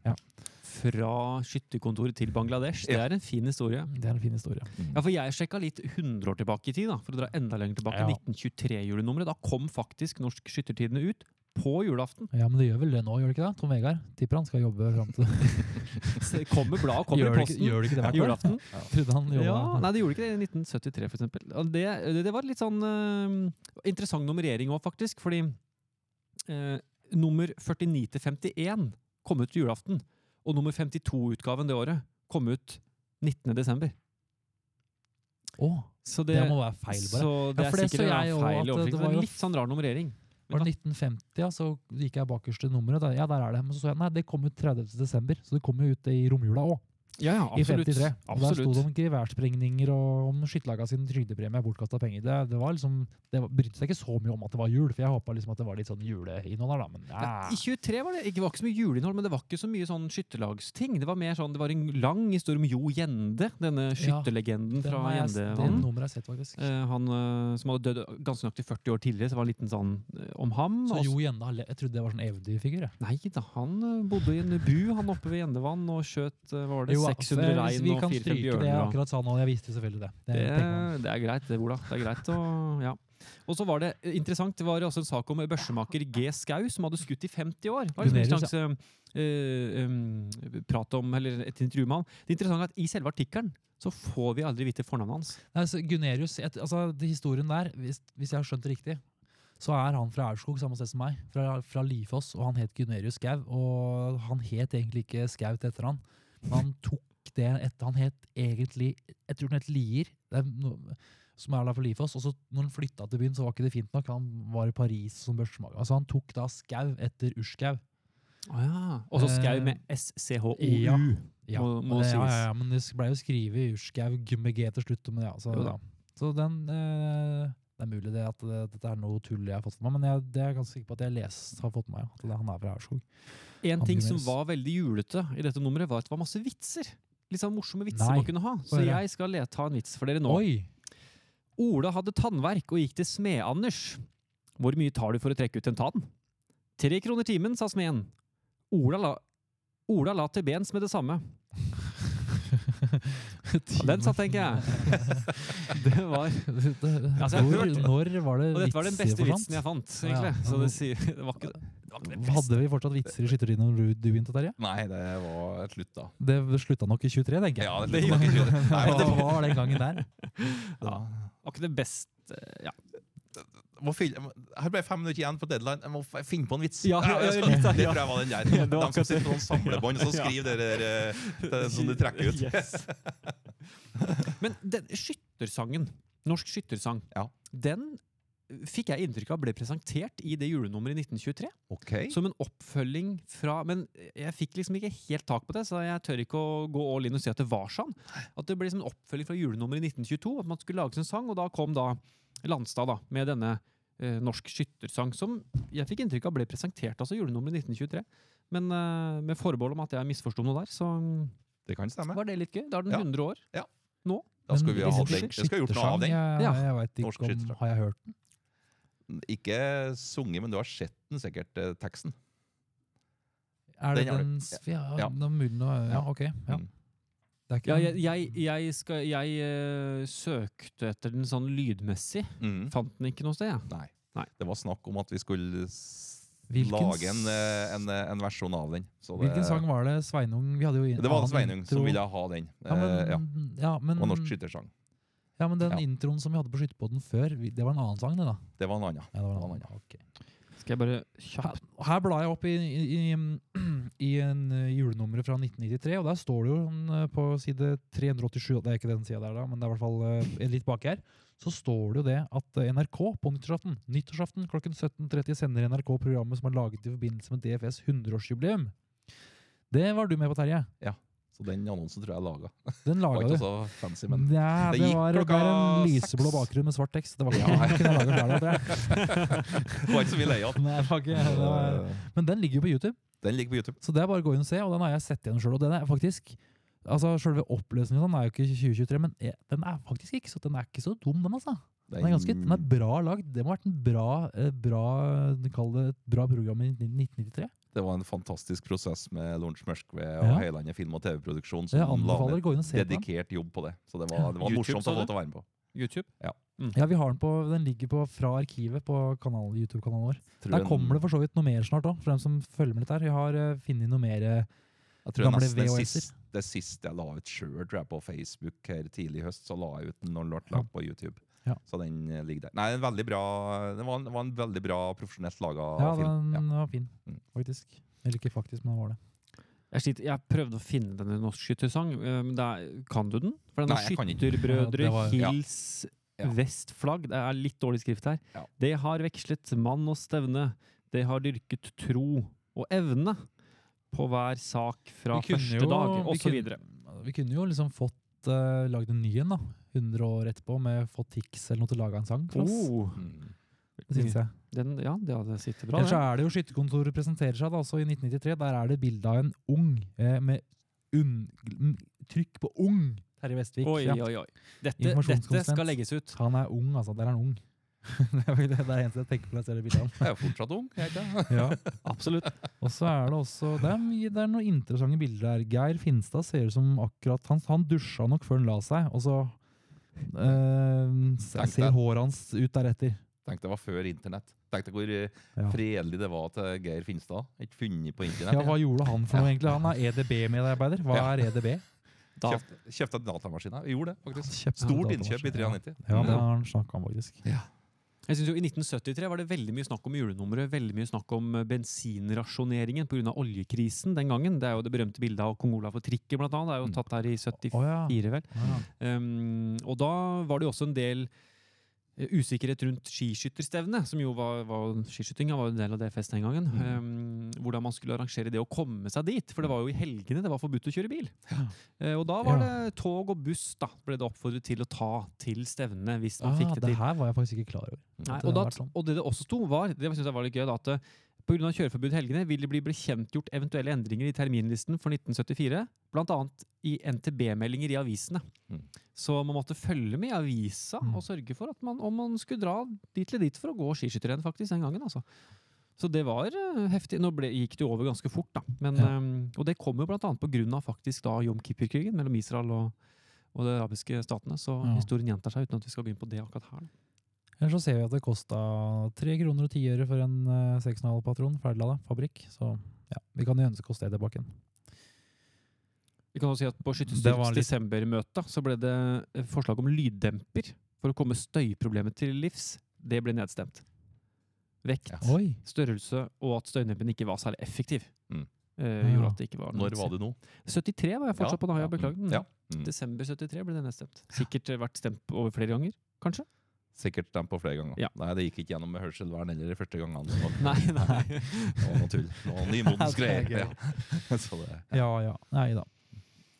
S1: Fra skytterkontoret til Bangladesh. Det
S3: Ja.
S1: er en fin historie.
S2: Det er en fin historie.
S1: Ja, for Jeg sjekka litt 100 år tilbake i tid, da, for å dra enda lenger tilbake.
S2: Ja.
S1: 1923-julenummeret. Da kom faktisk Norsk Skyttertidene ut på julaften.
S2: Ja, men det gjør vel det nå, gjør det ikke det? Tom Vegard? Tipper han skal jobbe fram til
S1: det Kommer blad kommer
S2: Gjør
S1: i
S2: det
S1: posten.
S2: gjør det ikke det hvert
S1: julaften.
S2: Trodde han jobba
S1: Ja, nei, det gjorde ikke det i 1973, for eksempel. Det, det, det var litt sånn uh, interessant nummerering òg, faktisk. Fordi uh, nummer 49 til 51 kom ut julaften. Og nummer 52-utgaven det året kom ut 19. desember.
S2: Å,
S1: Så
S2: det,
S1: det,
S2: må være feil, bare.
S1: Så det
S2: Ja,
S1: er
S2: for det
S1: sikkert
S2: så jeg
S1: feil
S2: at det,
S1: det
S2: var jo
S1: er Litt sånn rar nummerering.
S2: Var det 1950, ja, så gikk jeg bakerste nummeret. Da. Ja, der er det. Men så så jeg, nei, det kom ut 30. desember, så det kom jo ut i romjula òg.
S1: Ja, ja,
S2: I
S1: absolutt.
S2: 53. Absolutt. der sto det om geværsprengninger og om skytterlaga sin trygdepremie er bortkasta penger. Det, det var liksom, det brydde seg ikke så mye om at det var jul, for jeg håpa liksom at det var litt sånn juleinnhold da. Men ja.
S1: I 23 var det ikke, det var ikke så mye juleinnhold, men det var ikke så mye sånn skytterlagsting. Det var mer sånn, det var en lang historie om Jo Gjende, denne skytterlegenden
S2: Den
S1: fra
S2: Det
S1: Gjendevann.
S2: har jeg sett, faktisk.
S1: Eh, han eh, som hadde dødd ganske nøyaktig 40 år tidligere, så det var en liten sånn eh, om ham.
S2: Så Jo Gjende Jeg trodde det var sånn eventyrfigur. jeg.
S1: Nei da, han bodde i en bu han oppe ved Gjendevann og skjøt hva var det,
S2: Jo,
S1: 600 rein
S2: vi
S1: og
S2: kan
S1: 4-5
S2: stryke det jeg akkurat sa nå. Jeg visste selvfølgelig det. Det,
S1: Det, det er greit, det, Ola. Det er greit å, ja. Og så var det eh, interessant, det var også en sak om børsemaker G. Skau, som hadde skutt i 50 år. Det var liksom eh, um, prat om, eller et intervju med han. Det interessante er at i selve artikkelen så får vi aldri vite fornavnet hans.
S2: Nei, altså, Gunerius, et, altså det historien der, hvis, hvis jeg har skjønt det riktig, så er han fra Aurskog, samme sted som meg, fra, fra Lifoss, og han het Gunerius Skau. Og han het egentlig ikke Skau til etternavn, men han tok det etter Han het egentlig Jeg tror han het Lier, det er no, som er der for Lifoss. Og så når han flytta til byen, så var ikke det fint nok. Han var i Paris som børsmager. Altså han tok da Skau etter Urskau.
S1: Og så Skau med SCHOU.
S2: ja. Ja,
S1: Må- må
S2: ja, ja, ja, men det ble jo skrevet i Urskaug med G til slutt. Men ja, så, så den eh, Det er mulig det at det, dette er noe tull jeg har fått med meg, men jeg, det er jeg ganske sikker på at jeg lest, har fått med meg. At det, han er fra Aurskog.
S1: En ting som var veldig julete i dette nummeret, var at det var masse vitser. Litt sånn morsomme vitser
S2: Nei.
S1: man kunne ha. Så jeg skal ta en vits for dere nå.
S2: Oi!
S1: Ola hadde tannverk og gikk til Smed-Anders. Hvor mye tar du for å trekke ut en tann? Tre kroner timen, sa smeden. Ola la, Ola la til bens med det samme. Ja, den satt, tenker jeg. Det var Altså, jeg har
S2: Hvor,
S1: hørt-
S2: når var det
S1: Og dette var den beste vitsen jeg fant, egentlig.
S2: ja.
S1: Så det, sier, det var ikke det. Var ikke det beste.
S2: Hadde vi fortsatt vitser i skyttertiden når du, du begynte, Terje?
S3: Nei, det var et slutt, da.
S2: Det slutta nok i 23, tenker jeg.
S3: Ja, det
S1: Det
S3: slutta nok i 23. Nei,
S2: Hva
S3: men det
S2: var den gangen der?
S1: Ja. Var ikke det beste ja.
S3: Må ble jeg fem minutter igjen på deadline. Jeg må finne på en vits.
S1: Ja, ja,
S3: ja,
S1: litt
S3: det tror jeg var den der. De som sitter på noen samlebånd og så skriver det der eh, det, som du trekker ut.
S1: Yes. Men den skyttersangen, norsk skyttersang,
S3: Ja.
S1: den fikk jeg inntrykk av ble presentert i det julenummeret i 1923.
S3: Okay.
S1: Som en oppfølging fra Men jeg fikk liksom ikke helt tak på det, så jeg tør ikke å gå all in og si at det var sånn. At det ble som en oppfølging fra julenummeret i 1922. At man skulle lage en sang, og da kom da Landstad da, med denne eh, norsk skyttersang, som jeg fikk inntrykk av ble presentert altså julenummeret 1923. Men eh, med forbehold om at jeg misforsto noe der, så
S3: Det kan stemme.
S1: var det litt gøy. Da er den
S3: Ja.
S1: 100 år.
S3: Da skulle vi ha hatt den. Det skal gjort noe av den.
S2: skyttersang,
S1: Ja.
S2: Jeg, jeg vet
S3: Norsk
S2: ikke om
S3: skyttersang.
S2: Har jeg hørt den?
S3: Ikke sunget, men du har sett den sikkert, eh, teksten.
S2: Er det
S3: Den har du.
S2: den Ja,
S3: Ja.
S2: det er mulig nå- ja, ok. Ja.
S3: Mm.
S2: Det er ikke
S1: Ja, jeg, jeg, jeg, skal, jeg uh, søkte etter den sånn lydmessig.
S3: Mm.
S1: Fant den ikke noe sted. Ja.
S3: Nei.
S1: Nei.
S3: Det var snakk om at vi skulle
S2: Hvilken
S3: lage en, eh, en, eh, en versjon av den. Så det,
S2: Hvilken sang var det? Sveinung? Vi hadde jo
S3: Det var Sveinung
S2: intro.
S3: som ville ha den.
S2: ja, men,
S3: Eh, ja.
S2: ja, men,
S3: Og norsk skyttersang.
S2: ja, men den
S3: Ja.
S2: introen som vi hadde på Skytterpodden før, det var en annen sang, det da?
S3: Det var en annen.
S2: Ja, det var en
S3: Det var
S2: annen.
S3: Okay.
S2: ok.
S1: Skal jeg bare kjapt
S2: Her, her blar jeg opp i, i, i, i en julenummer julenummeret fra 1993, og der står det jo uh, på side 387 Det er ikke den sida der, da, men det er i hvert fall uh, litt baki her. Så står det jo det at NRK på nyttårsaften nyttårsaften klokken 17.30 sender NRK programmet som er laget i forbindelse med DFS 100-årsjubileum. Det var du med på, Terje.
S3: Så den annonsen tror jeg laga.
S2: Den laga
S3: ikke
S2: du.
S3: så fancy, men
S2: Nei,
S3: det
S2: det, var,
S3: klokka
S2: en lyseblå bakgrunn med svart tekst. Det var ikke
S3: Ja.
S2: den tror jeg.
S3: det var ikke så mye leie igjen.
S2: Ikke, men den ligger jo på YouTube.
S3: Den ligger på YouTube.
S2: Så det er bare å gå inn og se, og den har jeg sett igjen sjøl. Og den er faktisk Altså, Selve oppløsningen sånn er jo ikke 2023, men den er faktisk ikke så, den er ikke så dum, den, altså. Den er, ganske, den er bra lagd. Det må ha vært en bra, eh, bra, det et bra program i 1993.
S3: Det var en fantastisk prosess med Lorentz Mørskve og
S2: Ja.
S3: Høylandet film- og TV-produksjon som la
S2: den.
S3: dedikert jobb på det. Så det var, det var
S1: YouTube,
S3: morsomt å få lov til å være med på.
S1: YouTube.
S2: Ja, vi har den på, den ligger på fra arkivet på kanalen, YouTube-kanalen vår.
S3: Tror
S2: Der kommer det for så vidt noe mer snart òg, for dem som følger med litt her. Vi har uh, funnet noe mer uh,
S3: Jeg tror
S2: gamle VHS-er.
S3: siste, det siste jeg la ut sjøl, tror jeg, på Facebook her tidlig i høst, så la jeg ut den når den ble lagt på YouTube.
S2: Ja.
S3: Så den eh, ligger der. Nei, en veldig bra, det var en, det var en veldig bra profesjonelt laga
S2: Ja,
S3: film.
S2: den
S3: Ja.
S2: var fin,
S3: Mm.
S2: faktisk. Eller ikke faktisk, men den var det.
S1: Jeg, sliter, jeg prøvde å finne den i norsk skyttersang. eh, men det er, kan du den? For den
S3: ikke.
S1: Skytterbrødre,
S2: Ja, var-
S1: hils,
S3: Ja.
S1: vestflagg. Det er litt dårlig skrift her.
S3: Ja.
S1: Det har vekslet mann og stevne. Det har dyrket tro og evne på hver sak fra første
S2: jo-
S1: dag,
S2: vi
S1: osv.
S2: kunne- Vi kunne jo liksom fått uh, lagd en ny en, da. 100 år etterpå, med fått Tix eller noe til å lage en sang for oss.
S1: Oh,
S3: Mm.
S2: Det synes jeg.
S1: den, ja, det hadde sittet bra.
S2: Ellers er det jo Skytterkontoret presenterer seg da, også i 1993. Der er det bilde av en ung eh, med un, trykk på ung Terje Vestvik.
S1: Oi,
S2: Ja.
S1: oi, oi. Dette, dette skal legges ut.
S2: Han er ung, altså. Der er han ung. det er det eneste jeg tenker på når jeg ser det bildet av han.
S3: Jeg er jo fortsatt ung. jeg ikke?
S2: Ja.
S1: Absolutt.
S2: Og så er det også Det er, mye, det er noen interessante bilder der. Geir Finstad ser ut som akkurat Han, han dusja nok før han la seg, og så s- ser håret hans ut deretter.
S3: Tenk det var før internett. Tenk deg hvor eh, fredelig det var til Geir Finstad. Ikke funnet på internett.
S2: ja, hva gjorde han for noe, egentlig? Han er EDB-medarbeider. Hva er EDB?
S1: Da,
S3: Kjøpte, kjøpte en datamaskin. Gjorde det, faktisk. Stort innkjøp i 93.
S2: Ja, det har han snakka om, faktisk.
S1: Jeg synes jo I 1973 var det veldig mye snakk om julenummeret, veldig mye snakk om eh, bensinrasjoneringen pga. oljekrisen den gangen. Det er jo det berømte bildet av kong Olav og trikken, blant annet. Det er jo
S3: Mm.
S1: tatt her i 74,
S2: Å ja.
S1: vel.
S2: ja.
S1: Um, og da var det jo også en del usikkerhet rundt skiskytterstevnet, som jo var, var Skiskytinga var en del av DFS den gangen.
S2: Mm.
S1: Um, hvordan man skulle arrangere det å komme seg dit. For det var jo i helgene det var forbudt å kjøre bil.
S2: Ja.
S1: Eh, og da var
S2: Ja.
S1: det tog og buss da ble det oppfordret til å ta til stevnene hvis man
S2: Ah,
S1: fikk det
S2: det
S1: til.
S2: her var jeg faktisk ikke klar over.
S1: Nei,
S2: det
S1: og, da,
S2: sånn.
S1: og det det også sto var, det synes jeg var litt gøy, da, at av kjøreforbud i helgene vil det bli bekjentgjort eventuelle endringer i terminlisten for 1974, blant annet i NTB-meldinger i avisene.
S3: Mm.
S1: Så man måtte følge med i avisa
S2: Mm.
S1: og sørge for at man, om man skulle dra dit eller dit for å gå skiskytterrenn faktisk den gangen. altså. Så det var eh, heftig. Nå ble, gikk det jo over ganske fort, da. Men,
S2: Ja.
S1: um, og det kom jo grunn av faktisk da Jom Kippur-krigen mellom Israel og, og de arabiske statene. Så
S2: Ja.
S1: historien gjentar seg uten at vi skal gå inn på det akkurat her. Da.
S2: Ellers så ser vi at det kosta 3 kroner og 10 øre for en uh, 6,5-patron ferdiglada fabrikk. Så ja, vi kan jo ønske oss det tilbake igjen.
S1: Vi kan også si at På Skytterstyrkens
S2: litt-
S1: desembermøte så ble det eh, forslag om lyddemper for å komme støyproblemet til livs. Det ble nedstemt. Vekt,
S3: Ja.
S2: Oi!
S1: størrelse og at støydempen ikke var særlig effektiv.
S3: Mm.
S1: eh,
S2: Ja.
S1: gjorde at det ikke var
S3: Når var det nå?
S1: 73 var jeg fortsatt på da, jeg beklager. Mm.
S3: Ja. Mm.
S1: Desember 73 ble det nedstemt. Sikkert eh, vært stemt over flere ganger, kanskje?
S3: Sikkert stemt på flere ganger.
S1: Ja.
S3: Nei, det gikk ikke gjennom med hørselvern heller de første gangene.
S1: Nei, nei.
S3: det var noe tull. Noe nymodens
S2: Det er
S3: greier. Ja. Det,
S2: Ja ja. Nei da.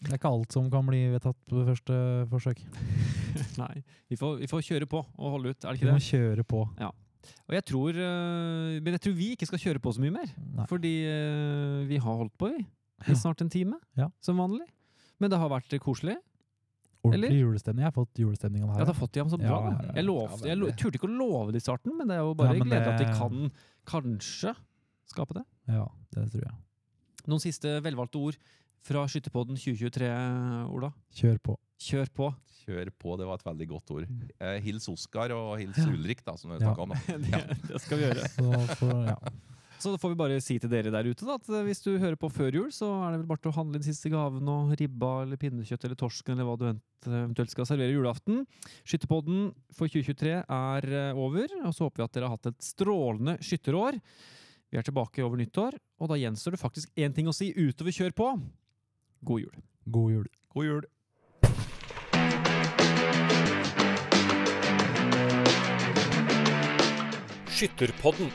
S2: Det er ikke alt som kan bli vedtatt på det første forsøk.
S1: nei. Vi, får, vi får kjøre på og holde ut, er det
S2: Vi
S1: ikke
S2: må kjøre på.
S1: Og jeg tror, eh, men jeg tror vi ikke skal kjøre på så mye mer.
S2: Nei.
S1: Fordi eh, vi har holdt på i, i snart en time,
S2: Ja.
S1: som vanlig. Men det har vært koselig.
S2: Ordentlig
S1: Eller?
S2: julestemning. Jeg har fått julestemninga her.
S1: Ja,
S2: du
S1: har fått det så bra.
S2: Ja, ja, ja.
S1: Jeg, lovte, jeg lo-
S3: det-
S1: turte ikke å love det i starten, men det er jo bare
S2: Ja,
S1: glede at de kan kanskje skape det.
S2: Ja, det tror jeg.
S1: Noen siste velvalgte ord fra Skytterpodden 2023, Ola?
S2: Kjør på.
S1: Kjør på.
S3: kjør på, det var et veldig godt ord. Eh, hils Oskar og hils
S2: Ja.
S3: Ulrik, da, som vi
S2: Ja.
S3: snakka om. Da.
S1: det, det skal vi gjøre.
S2: Så for, ja.
S1: Så da får vi bare si til dere der ute da, at eh, hvis du hører på før jul, så er det vel bare til å handle inn siste gaven og ribba eller pinnekjøtt eller torsken eller hva du eventuelt skal servere julaften. Skytterpodden for 2023 er eh, over, og så håper vi at dere har hatt et strålende skytterår. Vi er tilbake over nyttår, og da gjenstår det faktisk én ting å si utover kjør på. God jul.
S2: God jul.
S3: God jul.
S4: Skytterpodden